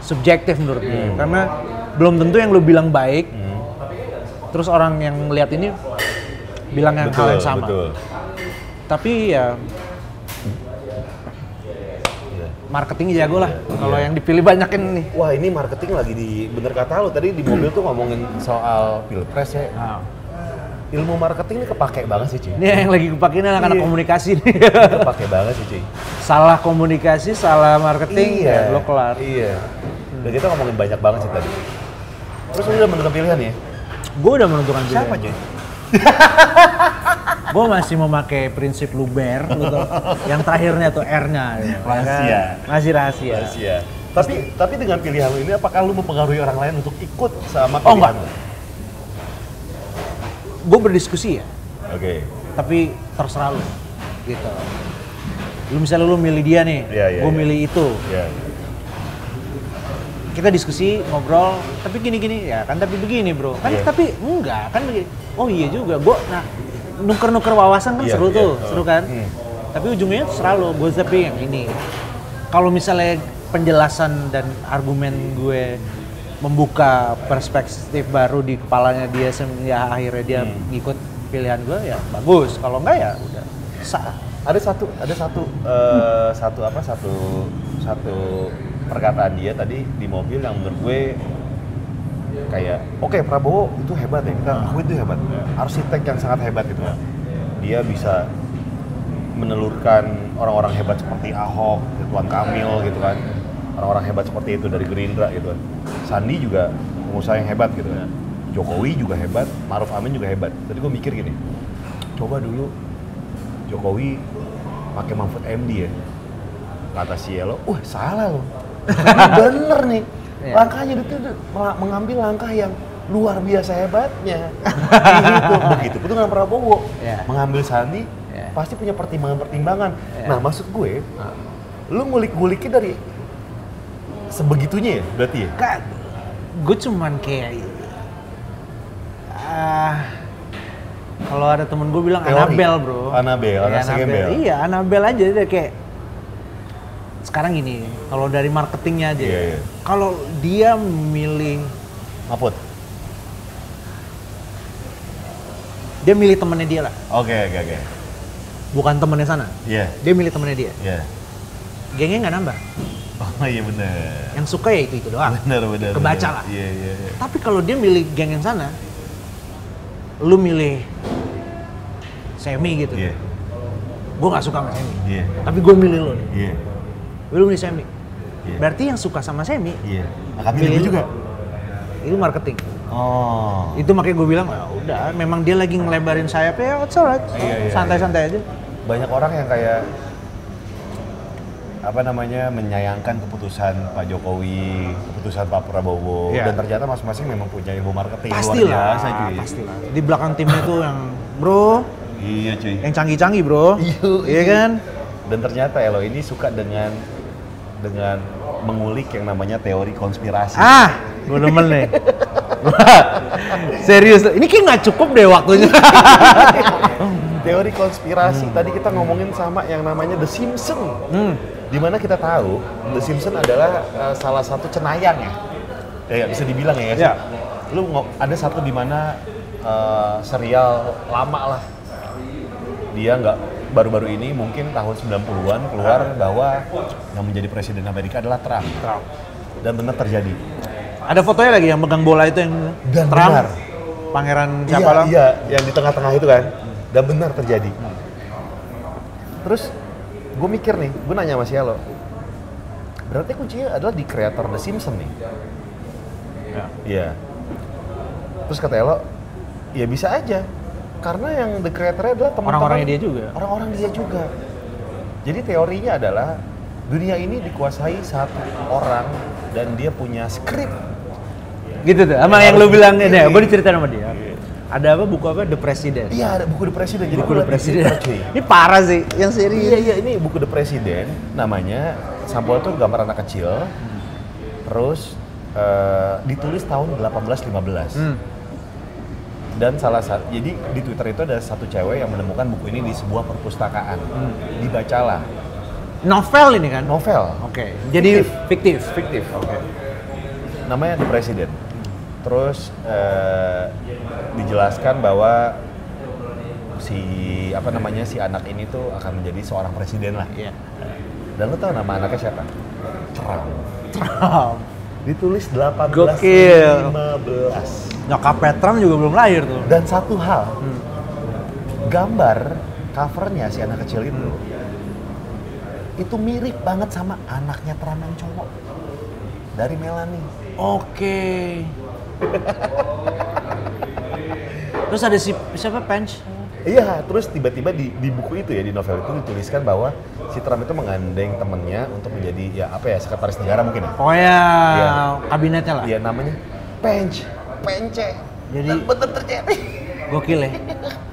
subjektif menurut gue Hmm. karena belum tentu yang lo bilang baik Hmm. Terus orang yang lihat ini bilang yang hal yang sama Betul. tapi ya Iya. marketingnya jago lah kalau Iya. yang dipilih banyakin nih Wah ini marketing lagi di bener kata lu tadi di mobil tuh ngomongin soal pilpres ya. Nah, Ilmu marketing ini kepake banget sih cuy. ini yang lagi kepakai ini anak-anak Iya. komunikasi nih Kepake banget sih cuy. salah komunikasi salah marketing ya lo kelar Iya. Dan kita ngomongin banyak banget sih tadi. Terus lu udah menentukan pilihan ya? Gue udah menentukan pilihan Siapa cuy? gue masih memakai prinsip Luber gitu. yang terakhirnya tuh R-nya gitu. Rahasia. masih rahasia Rahasia. Tapi tapi dengan pilihan lu ini apakah lu mempengaruhi orang lain untuk ikut sama Oh, pilihan enggak. lu? gue berdiskusi ya Oke. tapi terserah lu gitu lu misalnya lu milih dia nih Iya, iya, gue iya. milih itu Ya. Kita diskusi ngobrol tapi gini gini ya kan tapi begini bro kan Iya. tapi enggak kan begini oh iya juga gue nah nuker nuker wawasan kan Iya, seru iya. tuh Oh. seru kan Hmm. tapi ujungnya lo gue tapi yang ini kalau misalnya penjelasan dan argumen gue membuka perspektif baru di kepalanya dia sem- ya akhirnya dia Hmm. ngikut pilihan gue ya bagus kalau enggak ya udah sah Ada satu ada satu eh, satu apa satu satu perkataan dia tadi di mobil yang menurut gue kayak oke Prabowo itu hebat ya kita akui itu hebat. Arsitek yang sangat hebat gitu dia bisa menelurkan orang-orang hebat seperti Ahok, Ridwan Kamil gitu kan. Orang-orang hebat seperti itu dari Gerindra gitu kan. Sandi juga pengusaha yang hebat gitu kan. Jokowi juga hebat, Maruf Amin juga hebat. Tadi gue mikir gini coba dulu Jokowi pakai Mahfud MD ya. Kata si Elo, wah salah loh bener nih Iya. langkahnya itu mengambil langkah yang luar biasa hebatnya gitu begitu pun dengan Prabowo Iya. mengambil Sandi Iya. pasti punya pertimbangan-pertimbangan Iya. nah maksud gue lu ngulik-nguliknya dari sebegitunya ya berarti ya Kak, gue cuman kayak ah kalau ada temen gue bilang Teori. Anabel bro. Anabel, Iya, anak si Gembel. Iya Anabel aja dia kayak sekarang gini, kalau dari marketingnya aja, Iya, ya, iya. kalau dia milih, Mahfud dia milih temennya dia lah, oke oke oke bukan temennya sana. iya Dia milih temennya dia. iya Gengnya nggak nambah. oh iya bener Yang suka ya itu itu doang. bener bener Kebaca bener. lah. iya iya iya. Tapi kalau dia milih geng yang sana, lu milih semi gitu. Iya. gue nggak suka sama Semi. Iya. Tapi gue milih lo nih. Iya. Lu milih Semi. Iya. Berarti yang suka sama Semi, Iya. Akan Milih juga. itu marketing. Oh. Itu makanya gue bilang, "Ah, udah, memang dia lagi ngelebarin sayapnya, ya it's alright. Iya, iya, Santai-santai aja. Banyak orang yang kayak apa namanya menyayangkan keputusan Pak Jokowi, keputusan Pak Prabowo, Iya. dan ternyata masing-masing memang punya ilmu marketing Pastilah, luar biasa cuy. pastilah. Di belakang timnya tuh yang, bro, Iya cuy. yang canggih-canggih bro. Iya, Iya kan? Dan ternyata Elo ini suka dengan dengan mengulik yang namanya teori konspirasi. Ah, gue demen nih. Serius, ini kayak nggak cukup deh waktunya. Teori konspirasi. Tadi kita ngomongin sama yang namanya The Simpsons. hmm. Di mana kita tahu The Simpsons adalah uh, salah satu cenayang ya. Ya, ya, bisa dibilang ya. Ya. Lu ngo- ada satu di mana uh, serial lama lah. Dia nggak baru-baru ini mungkin tahun 90-an keluar bahwa yang menjadi presiden Amerika adalah Trump. Dan benar terjadi. Ada fotonya lagi yang megang bola itu yang Dan Trump, benar. pangeran Iya, siapa lah? iya, yang di tengah-tengah itu kan. Dan benar terjadi. Terus gue mikir nih, gue nanya sama si. Berarti kuncinya adalah di kreator The Simpsons nih. Ya. Iya. Terus kata Elo, ya bisa aja. Karena yang the creator adalah teman-teman. Orang-orangnya dia juga. Orang-orang dia juga. Jadi teorinya adalah dunia ini dikuasai satu orang dan dia punya skrip. Gitu tuh, sama yang lu bilang ini ya, gue diceritain sama dia. Ada apa buku apa The President. Iya, ada buku The President. Jadi buku The President. Cuy. Ini parah sih, yang Iya serius. iya ini buku The President namanya sampul itu gambar anak kecil terus eh, ditulis tahun 1815 Hmm. Dan salah satu jadi di Twitter itu ada satu cewek yang menemukan buku ini di sebuah perpustakaan dibacalah Novel ini kan? novel Oke. Jadi fiktif. fiktif namanya The President terus eh, dijelaskan bahwa si apa namanya si anak ini tuh akan menjadi seorang presiden lah Iya. Dan lu tau nama anaknya siapa? Trump. Trump. Ditulis 1815. Gokil. Nyokapnya Trump juga belum lahir tuh. Dan satu hal, Hmm. gambar covernya si anak kecil itu itu mirip banget sama anaknya yang cowok dari Melanie. Oke. Terus ada si siapa Pence? Iya, terus tiba-tiba di, di buku itu ya di novel itu dituliskan bahwa si Trump itu mengandeng temennya untuk menjadi ya apa ya sekretaris negara mungkin ya. Pokoknya Iya. kabinetnya lah. Iya namanya Pence, Pence. Jadi- Dan bener terjadi. Gokil ya.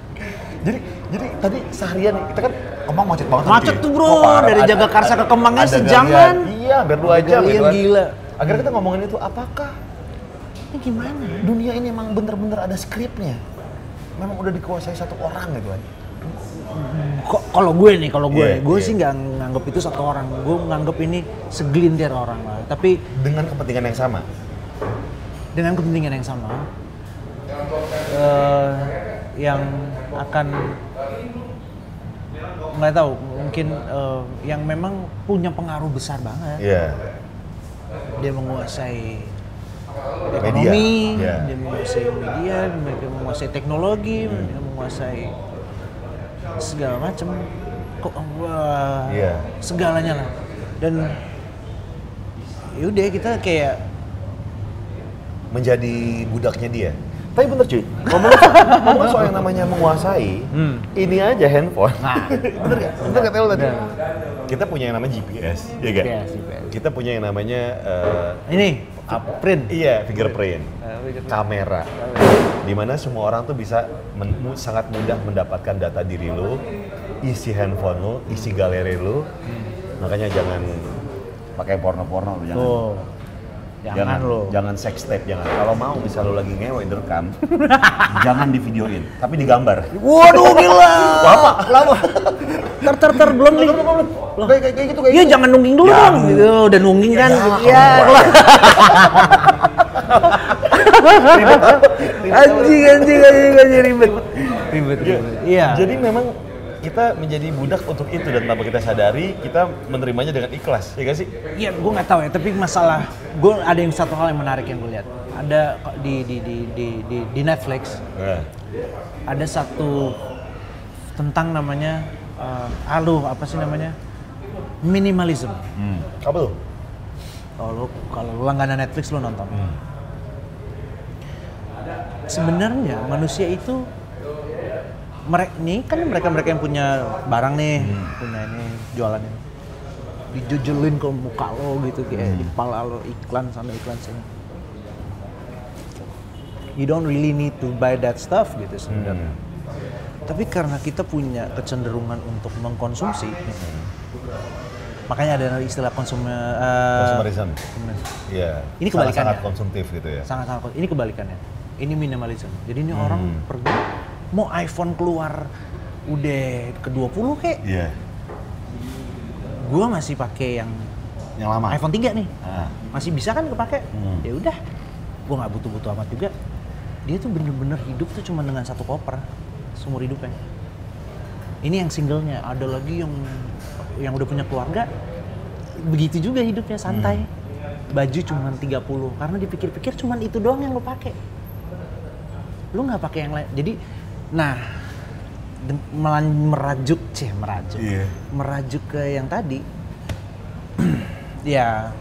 Jadi jadi tadi seharian nih, kita kan Kemang macet banget. Macet tuh, bro. Oh, parah. Dari Jagakarsa ke Kemangnya sejaman. Iya, hampir dua Ada jam kan. gila. Akhirnya kita ngomongin itu, apakah Ini gimana? dunia ini emang bener-bener ada skripnya? Memang udah dikuasai satu orang gitu kan? Kok kalau gue nih, kalau gue, Iya, gue iya. sih nggak nganggep itu satu orang. Gue nganggep ini segelintir orang lah. Tapi Dengan kepentingan yang sama. Dengan kepentingan yang sama, eh, yang akan nggak tahu, mungkin eh, yang memang punya pengaruh besar banget. Iya. Dia menguasai Media, ekonomi, iya. dia menguasai media, dia menguasai teknologi, Hmm. dia menguasai segala macam. Kok wah, Iya. segalanya lah. Dan yaudah kita kayak Menjadi budaknya dia. Tapi bener cuy, ngomong, ngomong soal yang namanya menguasai, Hmm. ini aja handphone. Nah. bener gak? Bener gak Telo tadi? Kita punya yang namanya GPS, ya gak? GPS, GPS. Kita punya yang namanya eh, ini apa? print. Iya, fingerprint. Eh, Kamera. Di mana semua orang tuh bisa men- sangat mudah mendapatkan data diri lu, isi handphone lu, isi galeri lu. Makanya jangan pakai porno-porno lu, jangan. Jangan, lo. Jangan sex tape, jangan. Kalau mau bisa lu lagi ngewe direkam, jangan divideoin, tapi digambar. Waduh gila. Lama, lama. Ter ter ter belum nih. Kayak kayak- kayak gitu kayak Iya gitu. jangan nungging dulu Ya. dong. Gitu, udah nungging kan. Ya, Iya. Anjing anjing anjing anjing ribet. Ribet ribet. Iya. Jadi memang kita menjadi budak untuk itu dan tanpa kita sadari kita menerimanya dengan ikhlas, ya gak sih? Iya, gue nggak tahu ya. Tapi masalah, gue ada yang satu hal yang menarik yang gue lihat. Ada di di di di di, di Netflix Nah, ada satu tentang namanya eh, aduh apa sih namanya minimalism. Hmm. Apa tuh? Kalau lu kalau lu langganan Netflix lu nonton. Hmm. Sebenarnya manusia itu mereka nih kan mereka mereka yang punya barang nih, punya ini jualan ini. Dijujelin ke muka lo gitu kayak di kepala lo iklan sana iklan sini. You don't really need to buy that stuff gitu sebenarnya. Tapi karena kita punya kecenderungan untuk mengkonsumsi, makanya ada istilah eh, Consumerism. Iya. Ini kebalikannya. Sangat konsumtif gitu ya. sangat-sangat ini kebalikannya ini minimalism jadi ini orang pergi mau iPhone keluar udah ke 20 kek? Iya. gua masih pakai yang Yang lama. iPhone 3 nih. Ah. masih bisa kan kepake? Hmm. ya udah. Gua nggak butuh-butuh amat juga. Dia tuh bener-bener hidup tuh cuma dengan satu koper seumur hidupnya ini yang singlenya. Ada lagi yang yang udah punya keluarga. Begitu juga hidupnya santai. Baju cuma 30 karena dipikir-pikir cuma itu doang yang lo pakai. Lu nggak pakai yang lain. Jadi nah merajuk cih merajuk Iya. merajuk ke yang tadi ya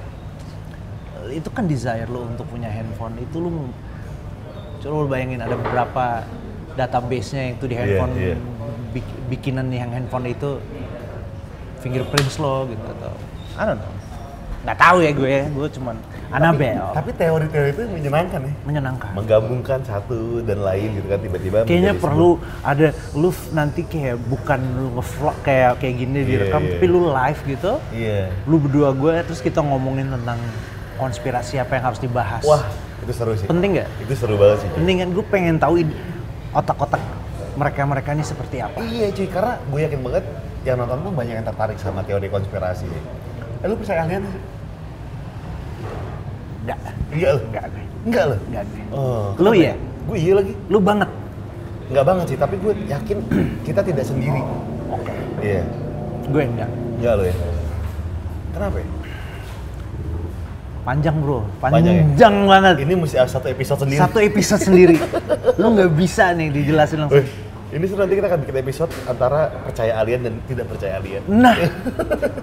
itu kan desire lo untuk punya handphone itu lu coba lu bayangin ada beberapa database-nya yang itu di Iya, handphone iya. bik- bikinan yang handphone itu fingerprints lo gitu atau I don't know nggak tahu ya gue gue cuman Annabelle Tapi teori-teori itu menyenangkan ya. menyenangkan Menggabungkan satu dan lain gitu kan tiba-tiba. kayaknya perlu ada lu nanti kayak bukan lu nge-vlog kayak kayak gini Iya, direkam iya. tapi lu live gitu sebuah- Iya. lu berdua gue terus kita ngomongin tentang konspirasi apa yang harus dibahas Wah, itu seru sih. penting nggak Itu seru banget sih. penting kan gue pengen tahu otak-otak mereka mereka ini seperti apa Iya cuy, karena gue yakin banget yang nonton tuh banyak yang tertarik sama teori konspirasi. Eh lu percaya alien sih? Enggak Enggak lu? enggak gue Enggak lu? enggak gue Oh, kenapa iya? ya? Gue iya lagi. lu banget Enggak banget sih, tapi gue yakin kita tidak sendiri. oke Iya. gue enggak Enggak lu ya? Kenapa ya? panjang bro Panjang panjang, ya? banget Ini mesti satu episode sendiri. satu episode sendiri lu nggak bisa nih dijelasin langsung Wih, ini tuh nanti kita akan bikin episode antara percaya alien dan tidak percaya alien. Nah,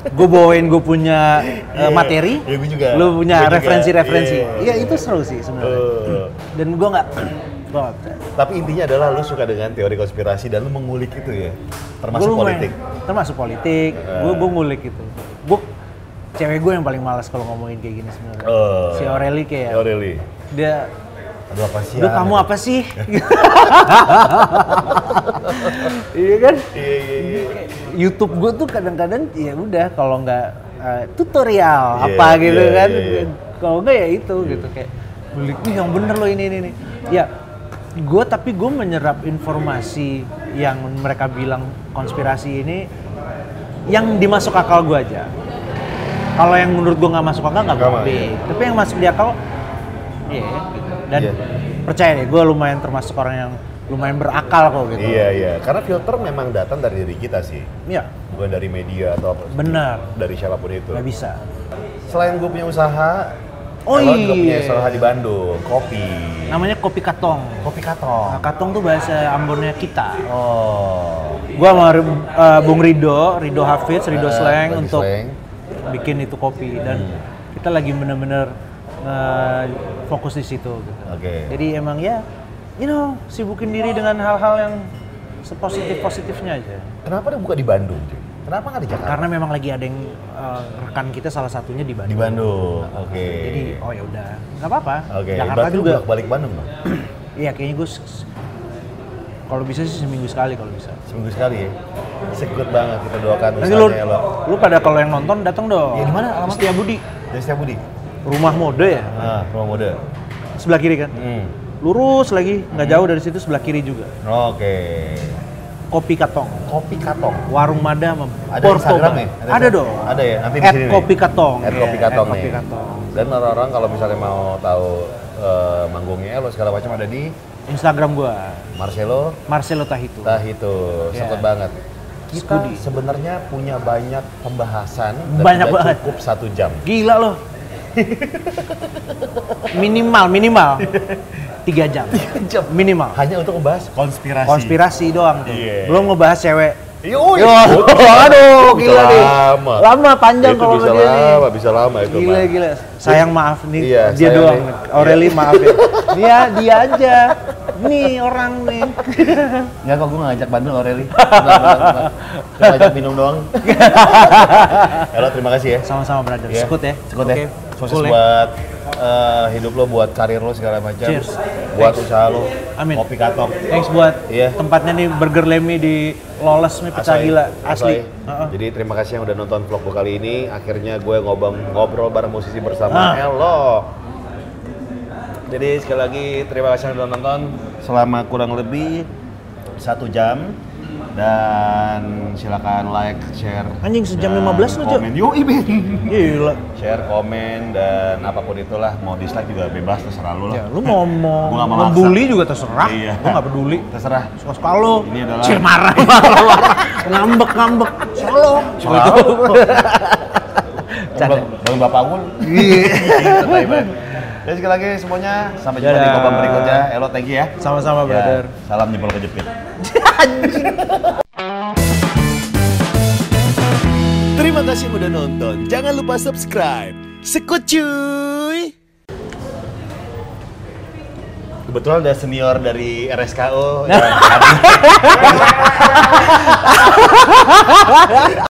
gue bawain gue punya uh, Iya, materi, iya, gue juga. lu punya referensi-referensi. iya. Iya itu seru sih sebenarnya. Eh, Dan gue nggak, percaya. tapi intinya adalah lu suka dengan teori konspirasi dan lu mengulik itu ya. Termasuk Gua lumayan- politik. Termasuk politik. Eh. Gue gue ngulik itu. Gue cewek gue yang paling malas kalau ngomongin kayak gini sebenarnya. Oh. Si Aureli kayak really? dia, Aduh apa sih? "Duh, kamu apa sih? iya kan? Iya, iya, iya. YouTube gue tuh kadang-kadang ya udah kalau nggak eh, tutorial Iya, apa gitu iya, kan, kalau nggak ya itu gitu kayak beli "Ih, yang bener loh ini ini ini. Ya gue tapi gue menyerap informasi yang mereka bilang konspirasi ini yang dimasuk akal gue aja. Kalau yang menurut gue nggak masuk akal nggak iya. Tapi yang masuk di akal, iya. gitu. Dan Iya. percaya deh, gue lumayan termasuk orang yang lumayan berakal kok gitu. Iya, iya. Karena filter memang datang dari diri kita sih. Iya, Bukan dari media atau apa. bener. Dari siapa pun itu. Nggak bisa. Selain gue punya usaha, Oh Elo juga punya iya. usaha di Bandung, kopi. Namanya kopi katong. Kopi Nah, katong. katong tuh bahasa Ambonnya kita. Oh. Gua sama uh, Bung Rido, Rido Hafiz, Rido Eh, Slang lagi untuk slang. bikin itu kopi dan Hmm. kita lagi bener-bener uh, fokus di situ gitu. Oke. Jadi emang ya, you know, sibukin diri dengan hal-hal yang sepositif positifnya aja. Kenapa dia buka di Bandung? Kenapa nggak di Jakarta? Karena memang lagi ada yang uh, rekan kita salah satunya di Bandung. di Bandung. Oke. Jadi oh ya udah, nggak apa-apa. Oke. Jakarta Berarti lu juga. balik Bandung dong? Iya kayaknya gue kalau bisa sih seminggu sekali kalau bisa. Seminggu sekali ya. Sekut banget kita doakan Nanti lu, usahanya Elo. lu pada kalau yang nonton datang dong. Ya, di mana alamatnya? Setia Budi. Dari Setia Budi. Rumah mode ya. Nah, rumah mode. Sebelah kiri kan. Hmm. Lurus lagi, nggak jauh dari situ sebelah kiri juga. Oke. Kopi Katong. Kopi Katong. Warung Mada sama Ada Porto Instagram ya? Ada, Instagram? dong. Ada ya? Nanti di sini. Kopi Katong. At Iya, Kopi Katong at nih. Kopi Katong. Dan orang-orang kalau misalnya mau tahu eh, manggungnya Elo segala macam ada di Instagram gua Marcelo Marcelo Tahitu. Tah itu Iya. sekut banget. Kita sebenarnya punya banyak pembahasan dan Banyak banget. cukup satu jam. Gila loh. minimal minimal tiga jam. jam. Minimal. Hanya untuk membahas konspirasi. Konspirasi doang tuh. Iya. Belum ngebahas cewek Yo, oh, aduh, gila nih. lama. Lama panjang Itu kalau bisa dia nih. lama, bisa lama itu. Gila, Mak. gila. Sayang maaf nih, Iya, dia doang. nih. Aureli maaf ya. Dia, dia aja. Nih orang nih. Enggak kok gue ngajak bandel Aureli. Gue ngajak minum doang. Halo, terima kasih ya. Sama-sama brother. Iya. Sekut ya. Sekut Oke. ya. Sukses ya. buat eh, hidup lo, buat karir lo segala macam. Cheers. Buat usaha lo. Amin. Kopi katok. Thanks buat Iya. tempatnya nih Burger Lemmy di Loles nih pecah Asoy. gila asli. Asoy. Heeh. Jadi terima kasih yang udah nonton vlog gue kali ini. Akhirnya gue ngobrol ngobrol bareng musisi bersama Ah. Hello. Jadi sekali lagi terima kasih yang udah nonton selama kurang lebih satu jam dan silakan like, share. Anjing, sejam dan 15 lu, Jo. komen. Yoi, Ben. Gila. Share, komen dan apa pun itulah mau dislike juga bebas terserah lu lah. Ya, lu mau mau Gua maksa. juga terserah. Iya. Gua nggak peduli. Terserah. Suka-suka lu. Ini adalah Cil marah. ngambek ngambek. Solo. Canda. Bang bapak gue. Iya. Jadi sekali lagi semuanya sampai jumpa di Dadah. kobam berikutnya. Elo thank you ya. Sama-sama, Ya, brother. salam jempol kejepit. Terima kasih udah nonton. Jangan lupa subscribe. Sekut cuy. Kebetulan ada senior dari RSKO yang hadir.